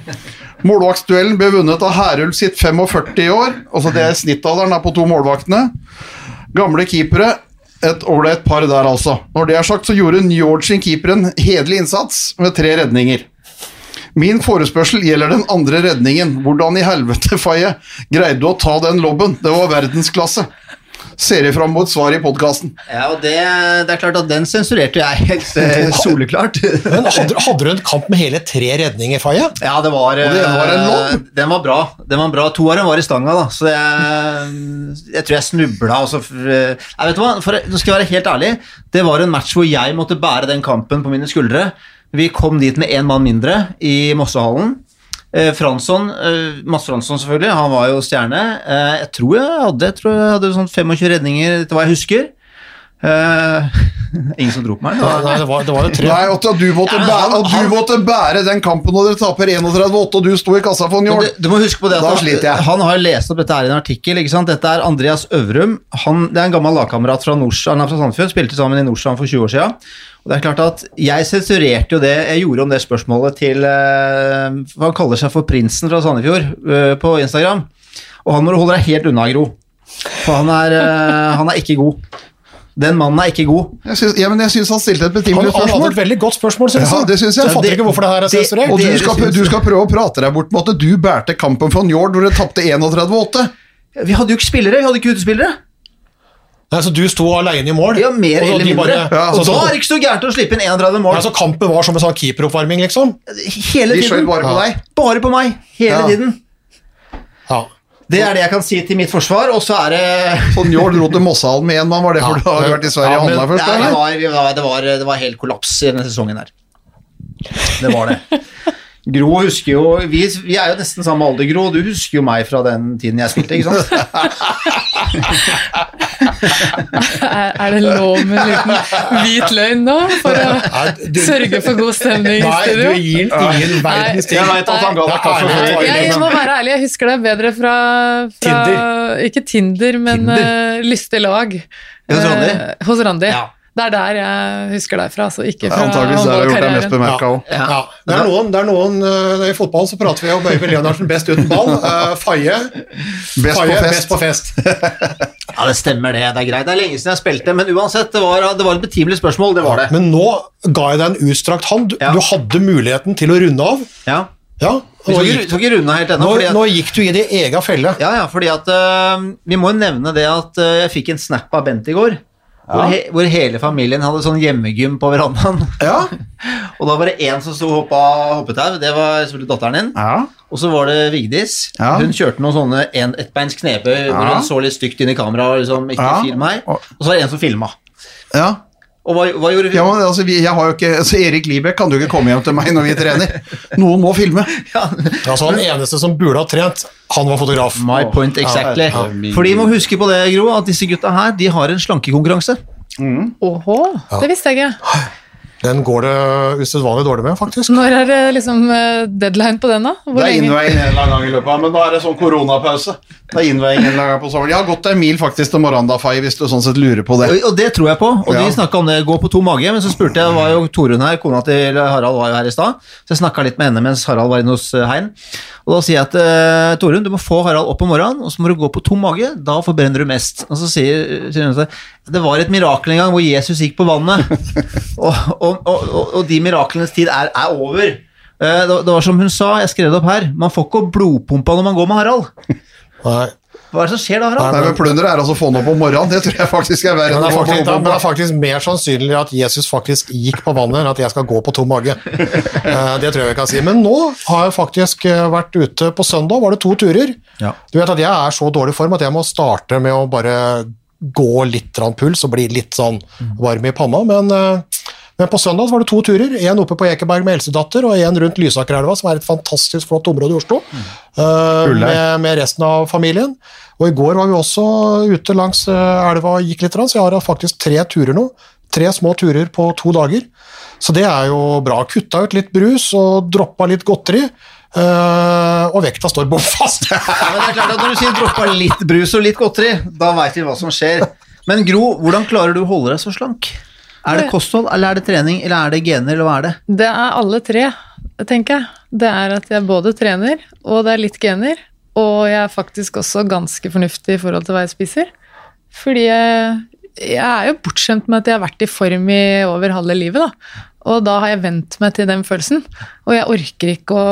Målvaktsduellen ble vunnet av Herulf sitt 45 i år, altså det er snittalderen er på to målvaktene. Gamle keepere, et ålreit par der altså. Når det er sagt, så gjorde Njord sin keeper en hederlig innsats med tre redninger. Min forespørsel gjelder den andre redningen. Hvordan i helvete, Faye, greide du å ta den lobben? Det var verdensklasse. Ser jeg fram mot svar i podkasten. Ja, og det, det er klart at den sensurerte jeg helt eh, soleklart. Men hadde, hadde du en kamp med hele tre redninger, Faye? Ja, det var, det var en eh. Den var bra. Den var bra. To av dem var i stanga, da. Så jeg, jeg tror jeg snubla. Altså, jeg vet hva? For, nå skal jeg være helt ærlig. Det var en match hvor jeg måtte bære den kampen på mine skuldre. Vi kom dit med én mann mindre i Mossehallen. Eh, Fransson, eh, Mads Fransson selvfølgelig, han var jo stjerne. Eh, jeg tror jeg hadde, jeg tror jeg hadde sånn 25 redninger, etter hva jeg husker. Uh, ingen som dro på meg? Nei, nei, det var, det var jo tre. Nei, at du, måtte Ja, bære, at du måtte bære den kampen når dere taper 31-8, og du sto i kassa for en jord. Du, du må huske på det at han, han har lest opp dette her i en artikkel. ikke sant? Dette er Andreas Øvrum. Han, det er en gammel lagkamerat fra, Nors, han er fra Sandefjord. Spilte sammen i Nordstrand for 20 år siden. Og det er klart at Jeg sensurerte jo det jeg gjorde om det spørsmålet til eh, Han kaller seg for Prinsen fra Sandefjord eh, på Instagram. Og han må du holde deg helt unna, Gro. For han er, eh, han er ikke god. Den mannen er ikke god. Jeg synes, ja, men jeg syns han stilte et betimelig spørsmål. han hadde et veldig godt spørsmål, synes Ja, det synes jeg. Jeg fatter Det- ikke hvorfor det her er sensurert. Og du skal, du skal prøve å prate deg bort med at du bærte kampen for Njord hvor dere tapte 31-8. Vi hadde jo ikke spillere, vi hadde ikke utespillere. Nei, så du sto alene i mål? Ja, mer og eller mindre. bare- Ja, og så- da er det ikke så gærent å slippe inn 31 mål. Ja, så kampen var som en sånn keeperoppvarming, liksom? Hele De tiden. skjøt bare på deg. Bare på meg, hele Ja. tiden. Ja. Det er det jeg kan si til mitt forsvar, og så er det Så Njord dro til Mossehallen med én mann, var det for Ja, du har vært i Sverige og handla først? Nei, det, var, var, det, var, det var helt kollaps i denne sesongen her. Det var det. Gro husker jo vi, vi er jo nesten samme alder, Gro. Du husker jo meg fra den tiden jeg spilte, ikke sant? Er, er det lov med en liten hvit løgn nå, for å sørge for god stemning i studio? Nei, du gir ingen verdens ting. Jeg vet at han ga deg kaffe før Jeg, jeg må være ærlig, jeg husker deg bedre fra, fra Tinder. Ikke Tinder, men Tinder? Uh, Lystig lag. Hos Randi? Uh, hos Randi. Ja. Det er der jeg husker deg fra, så ikke fra Antakeligvis der har gjort deg mest bemerka òg. Ja. Ja. Det er noen, det er noen eh, I fotballen så prater vi om Øyvind Leonardsen best uten ball. Uh, Faye, Best på fest. best på fest. Ja, det stemmer, det. Det er greit. Det er lenge siden jeg spilte, men uansett, det var, det var et betimelig spørsmål. Det var det. Men nå ga jeg deg en utstrakt hånd. Du, Ja. du hadde muligheten til å runde av. Ja. Ja, nå gikk, ennå. nå, fordi at- nå gikk du i din egen felle. Ja, ja, fordi at uh, Vi må jo nevne det at uh, jeg fikk en snap av Bent i går. Hvor, he, hvor hele familien hadde sånn hjemmegym på verandaen. Ja. Og da var det én som sto og hoppa hoppetau. Det var selvfølgelig datteren din. Ja. Og så var det Vigdis. Ja. Hun kjørte noen sånne en, ettbeins knebøy hvor hun så litt stygt inn i kameraet liksom ikke Ja. film. Og- Og så var det en som filma. ja. Og hva, hva gjorde vi? Ja, men altså, vi, jeg har jo ikke, altså, Erik Libek kan jo ikke komme hjem til meg når vi trener. Noen må filme. Ja. Altså, han eneste som burde ha trent, han var fotograf. My point exactly. Ja, ja. For de må huske på det, Gro, at disse gutta her de har en slankekonkurranse. Åhå, det visste jeg ikke. Den går det usedvanlig dårlig med, faktisk. Når er det liksom eh, deadline på den, da? Hvor Det er innveiing en eller annen gang i løpet av, men da er det sånn koronapause. Det er innveiing en eller annen gang på sommeren. Jeg har gått en mil faktisk til Morandafai, hvis du sånn sett lurer på det. Og, og det tror jeg på. Og Ja. de snakka om det gå på to mage, men så spurte jeg, var jo Torunn her, kona til Harald var jo her i stad, så jeg snakka litt med henne mens Harald var inne hos eh, Hein. Og da sier jeg at eh, Torunn, du må få Harald opp om morgenen, og så må du gå på tom mage, da forbrenner du mest. Og så sier, sier hun at det var et mirakel en gang hvor Jesus gikk på vannet, og, og, og, og, og de miraklenes tid er, er over. Eh, Det, det var som hun sa, jeg skrev det opp her, man får ikke blodpumpa når man går med Harald. Nei. Hva er det som skjer da, Harald? Nei, men Plunder er altså å få den opp om morgenen. Det tror jeg faktisk er verre Men det er, det er faktisk mer sannsynlig at Jesus faktisk gikk på vannet, enn at jeg skal gå på tom mage. Eh, Det tror jeg vi kan si. Men nå har jeg faktisk eh, vært ute på søndag, var det to turer. Ja. Du vet at jeg er så dårlig form at jeg må starte med å bare gå litt puls og bli litt sånn varm i panna. Men, men på søndag var det to turer. Én oppe på Ekeberg med Elsedatter, og én rundt Lysakerelva, som er et fantastisk flott område i Oslo, eh, med, med resten av familien. Og i går var vi også ute langs eh, elva og gikk litt, så jeg har faktisk tre turer nå. Tre små turer på to dager. Så det er jo bra. Kutta ut litt brus og droppa litt godteri. Uh, og vekta står bom fast. Ja, men det er klart at Når du sier droppa litt brus og litt godteri, da veit vi hva som skjer. Men Gro, hvordan klarer du å holde deg så slank? Er det kosthold, eller er det trening, eller er det gener, eller hva er det? Det er alle tre, tenker jeg. Det er at jeg både trener, og det er litt gener. Og jeg er faktisk også ganske fornuftig i forhold til hva jeg spiser. Fordi jeg, jeg er jo bortskjemt med at jeg har vært i form i over halve livet, da. Og da har jeg vent meg til den følelsen. Og jeg orker ikke å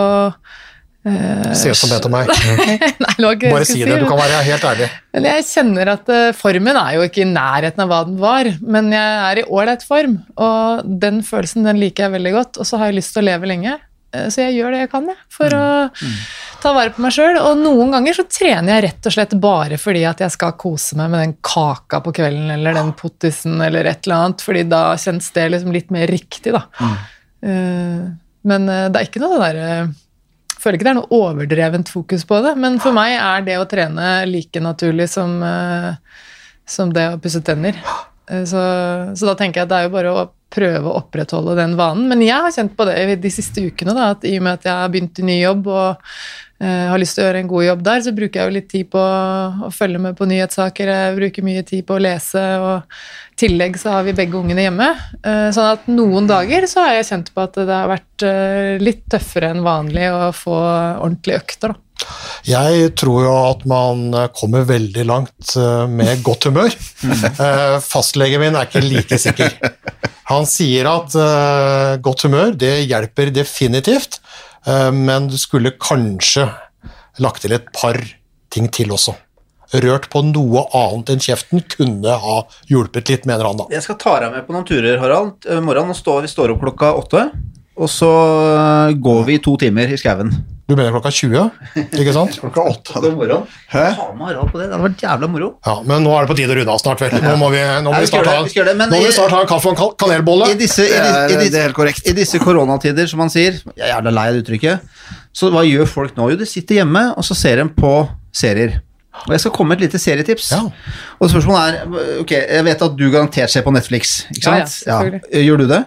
Se som heter meg. Nei, ikke Bare si det, du kan være helt ærlig. Men jeg kjenner at eh, formen er jo ikke i nærheten av hva den var, men jeg er i ålreit form, og den følelsen den liker jeg veldig godt, og så har jeg lyst til å leve lenge. Eh, Så jeg gjør det jeg kan jeg, for å ta vare på meg sjøl. Og noen ganger så trener jeg rett og slett bare fordi at jeg skal kose meg med den kaka på kvelden eller den pottisen eller et eller annet, fordi da kjennes det liksom litt mer riktig, da. Eh, Men det er ikke noe det derre føler ikke det er noe overdrevent fokus på det, men for meg er det å trene like naturlig som, eh, som det å pusse tenner. Eh, Så, så da tenker jeg at det er jo bare å prøve å opprettholde den vanen. Men jeg har kjent på det de siste ukene, da, at i og med at jeg har begynt i ny jobb og eh, har lyst til å gjøre en god jobb der, så bruker jeg jo litt tid på å følge med på nyhetssaker, jeg bruker mye tid på å lese, og i tillegg så har vi begge ungene hjemme. Eh, sånn at noen dager så har jeg kjent på at det har vært eh, litt tøffere enn vanlig å få ordentlige økter, da. Jeg tror jo at man kommer veldig langt eh, med godt humør. Eh, Fastlegen min er ikke like sikker. Han sier at eh, godt humør det hjelper definitivt, men du skulle kanskje lagt til et par ting til også. Rørt på noe annet enn kjeften kunne ha hjulpet litt, mener han da. Jeg skal ta deg med på noen turer, Harald. I morgen vi står opp klokka åtte, og så går vi i to timer i skauen. Du mener klokka 20, ikke sant? Klokka 8 Det er morgen. Hæ? Ta med Harald på det. Det hadde vært jævla moro. Ja, men nå er det på tide å runde av snart, vel. Nå må vi, nå må Nei, vi vi snart ha, det, vi det, nå må vi snart ha en kaffe og en kanelbolle. I disse, i, Det er- i, det er helt korrekt. I disse koronatider, som man sier, jeg er jævla lei av det uttrykket, så hva gjør folk nå? Jo, de sitter hjemme, og så ser de på serier. Og jeg skal komme med et lite serietips. Ja. Og spørsmålet er, ok, jeg vet at du garantert ser på Netflix, ikke Ja, ja, sant? Gjør du det?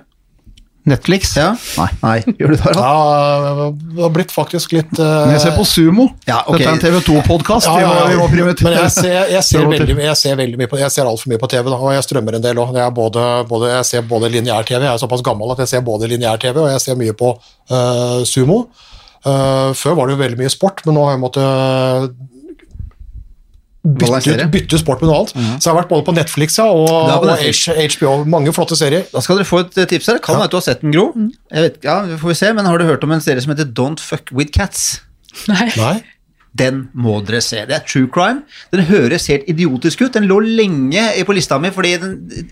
Netflix. Ja? Nei. Nei. Gjør du det, Da? Ja, det har blitt faktisk litt uh... Men jeg ser på Sumo. Ja, okay. Dette er en TV2-podkast. Ja, ja, ja. Vi. Men jeg ser, jeg ser, veldig, jeg ser veldig mye på Jeg ser altfor mye på TV, da, og jeg strømmer en del òg. Jeg, både, både, jeg ser både lineær-TV, jeg er såpass gammel at jeg ser både lineær-TV, og jeg ser mye på uh, Sumo. Uh, før var det jo veldig mye sport, men nå har jeg måttet bytte, bytte sport med noe annet. Så jeg har vært både på Netflix ja, og, på Netflix. og, HBO. Mange flotte serier. Da skal dere få et eh, tips her. Kan være at du har sett den, Gro. Jeg vet, ja, får vi se, men Har du hørt om en serie som heter Don't Fuck With Cats? Nei. Nei? Den må dere se. Det er true crime. Den høres helt idiotisk ut. Den lå lenge på lista mi fordi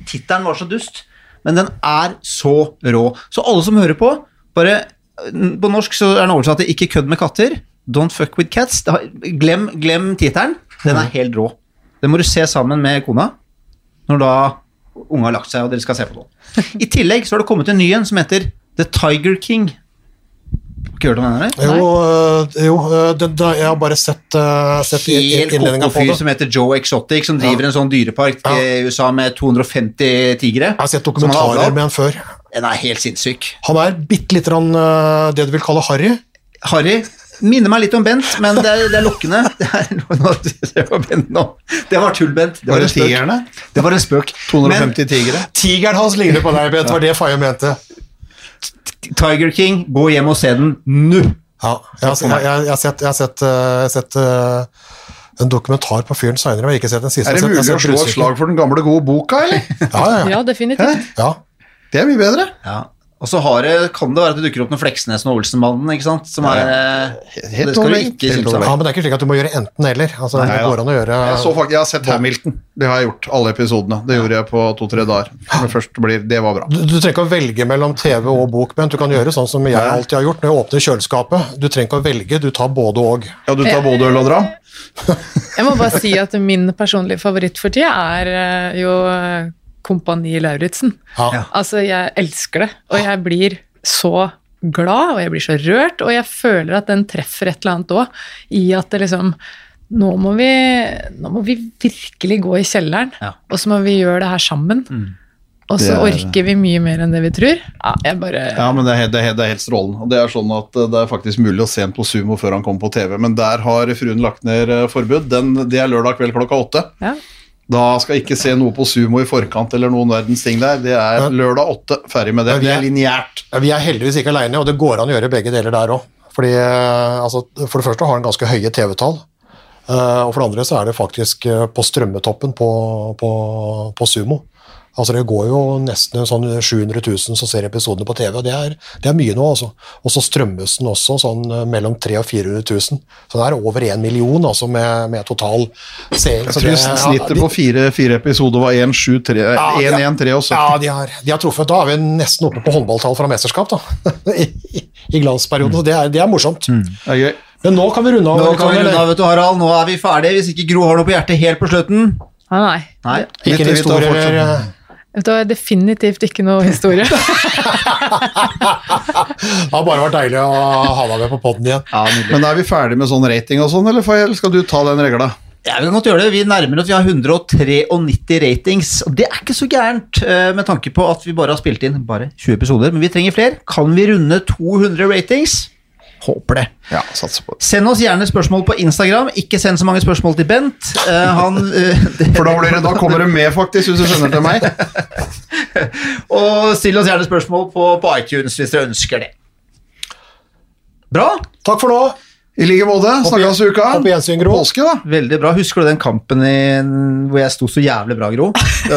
tittelen var så dust, men den er så rå. Så alle som hører på, bare På norsk så er den oversatt til 'Ikke kødd med katter'. Don't fuck with cats. Glem glem tittelen. Den er helt rå. Den må du se sammen med kona når da unga har lagt seg og dere skal se på noe. I tillegg så har det kommet en ny en som heter The Tiger King. Har ikke hørt om den? Her? Jo, øh, jo øh, det, det, jeg har bare sett, uh, sett helt koko fyr som heter Joe Exotic, som driver en sånn dyrepark Ja. i USA med 250 tigre. Jeg har sett dokumentarer med han før. Den er helt sinnssyk. Han er bitte litt grann, det du vil kalle harry. Harry minner meg litt om Bent, men det er, det er lokkende. Det, er, nå, det var Bent nå. Det var tull, Bent. Det var Var det tigerne? Det var en spøk. 250 tigre. Tigeren hans ligner på deg, Bent, var det Faye mente. Tiger King, gå hjem og se den nå. Ja, jeg, har- jeg, jeg, jeg har sett, jeg har sett, jeg har sett uh, en dokumentar på fyren seinere, og jeg har ikke sett den siste. Er det Jeg har mulig sett- å slå et slag for den gamle, gode boka, eller? Ja, ja, ja. Ja, definitivt. ja. Det er mye bedre. Ja. Og så har det, kan det være at det dukker opp noen Fleksnes og Olsenmannen, ikke sant? Som er eh, Helt Det skal du ikke synes av. Ja, men det er ikke slik at du må gjøre enten-eller. Altså, det går an å gjøre Jeg, så faktisk, jeg har sett Hamilton. Det har jeg gjort. Alle episodene. Det gjorde jeg på to-tre dager. Men først blir, det var bra. du, du trenger ikke å velge mellom TV og bok, men Du kan gjøre sånn som jeg alltid har gjort når jeg åpner kjøleskapet. Du trenger ikke å velge, du tar både og. Ja, du tar både øl og dram? Jeg må bare si at min personlige favoritt for tida er eh, jo eh, Kompani Lauritzen. Ja. Altså, jeg elsker det, og jeg blir så glad, og jeg blir så rørt, og jeg føler at den treffer et eller annet òg, i at det liksom nå må, vi, nå må vi virkelig gå i kjelleren, Ja. og så må vi gjøre det her sammen. Og så er- orker vi mye mer enn det vi tror. Ja, jeg bare Ja, men det er, det, er, det er helt strålende. Og det er sånn at eh, det er faktisk mulig å se en på Sumo før han kommer på TV, men der har fruen lagt ned eh, forbud. Den, det er lørdag kveld klokka åtte. ja. Da skal jeg ikke se noe på Sumo i forkant eller noen verdens ting der. Det er lørdag åtte, ferdig med det. Vi er lineært. Ja, Vi er heldigvis ikke aleine, og det går an å gjøre begge deler der òg. Altså, for det første har den ganske høye TV-tall. eh, og for det andre så er det faktisk eh, på strømmetoppen på, på, på Sumo. Altså Det går jo nesten sånn 700 000 som ser episodene på TV, og det er, det er mye nå. altså. Og så strømmes den også sånn eh, mellom 300 000 og 400 000. Så det er over én million altså med, med total seing. Jeg tror det- ja, snittet de- på fire, fire episoder var 1-1-3 Ja, ja. Ja, de har, de har truffet. Da er vi nesten oppe på håndballtall fra mesterskap, da. I, i glansperioden. Så det er, det er morsomt. Det er gøy. Men nå kan vi runde av. Nå kan vi runde av, vet du, Harald. Nå er vi ferdige, hvis ikke Gro har noe på hjertet helt på slutten. Ah, nei. Nei. Ikke en historie Vet du definitivt ikke noe historie. Det har bare vært deilig å ha deg med på poden igjen. Ja. Men er vi ferdig med sånn rating og sånn, eller får jeg- eller skal du ta den regla? Ja, vi kan godt gjøre det. Vi nærmer oss, vi har 193 ratings, og det er ikke så gærent eh, med tanke på at vi bare har spilt inn bare 20 episoder, men vi trenger flere. Kan vi runde 200 ratings? Håper det. Ja, satser på det. Send oss gjerne spørsmål på Instagram. Ikke send så mange spørsmål til Bent. Uh, han, uh, det, For da, blir det, da kommer det med, faktisk, hvis du sender til meg. og still oss gjerne spørsmål på, på iTunes hvis dere ønsker det. Bra. Takk for nå. I like måte. Snakkes i uka. Opp gjensyn, Gro. Påske, da. Veldig bra. Husker du den kampen i, hvor jeg sto så jævlig bra, Gro? Du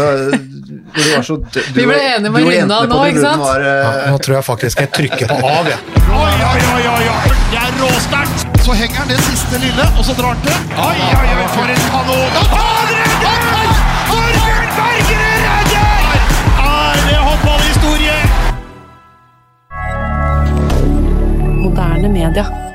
var så, du, Vi ble enige med og på nå, ikke sant? Var, uh... Ja, nå tror jeg faktisk jeg trykker på av, jeg. Oi, oi, oi, oi, oi. Det er råsterkt. Så henger han det siste lille, og så drar han til. Oi, oi, oi, for en kanon. Han redder! Torbjørn Bergerud redder! Er det håndballhistorie? Moderne media.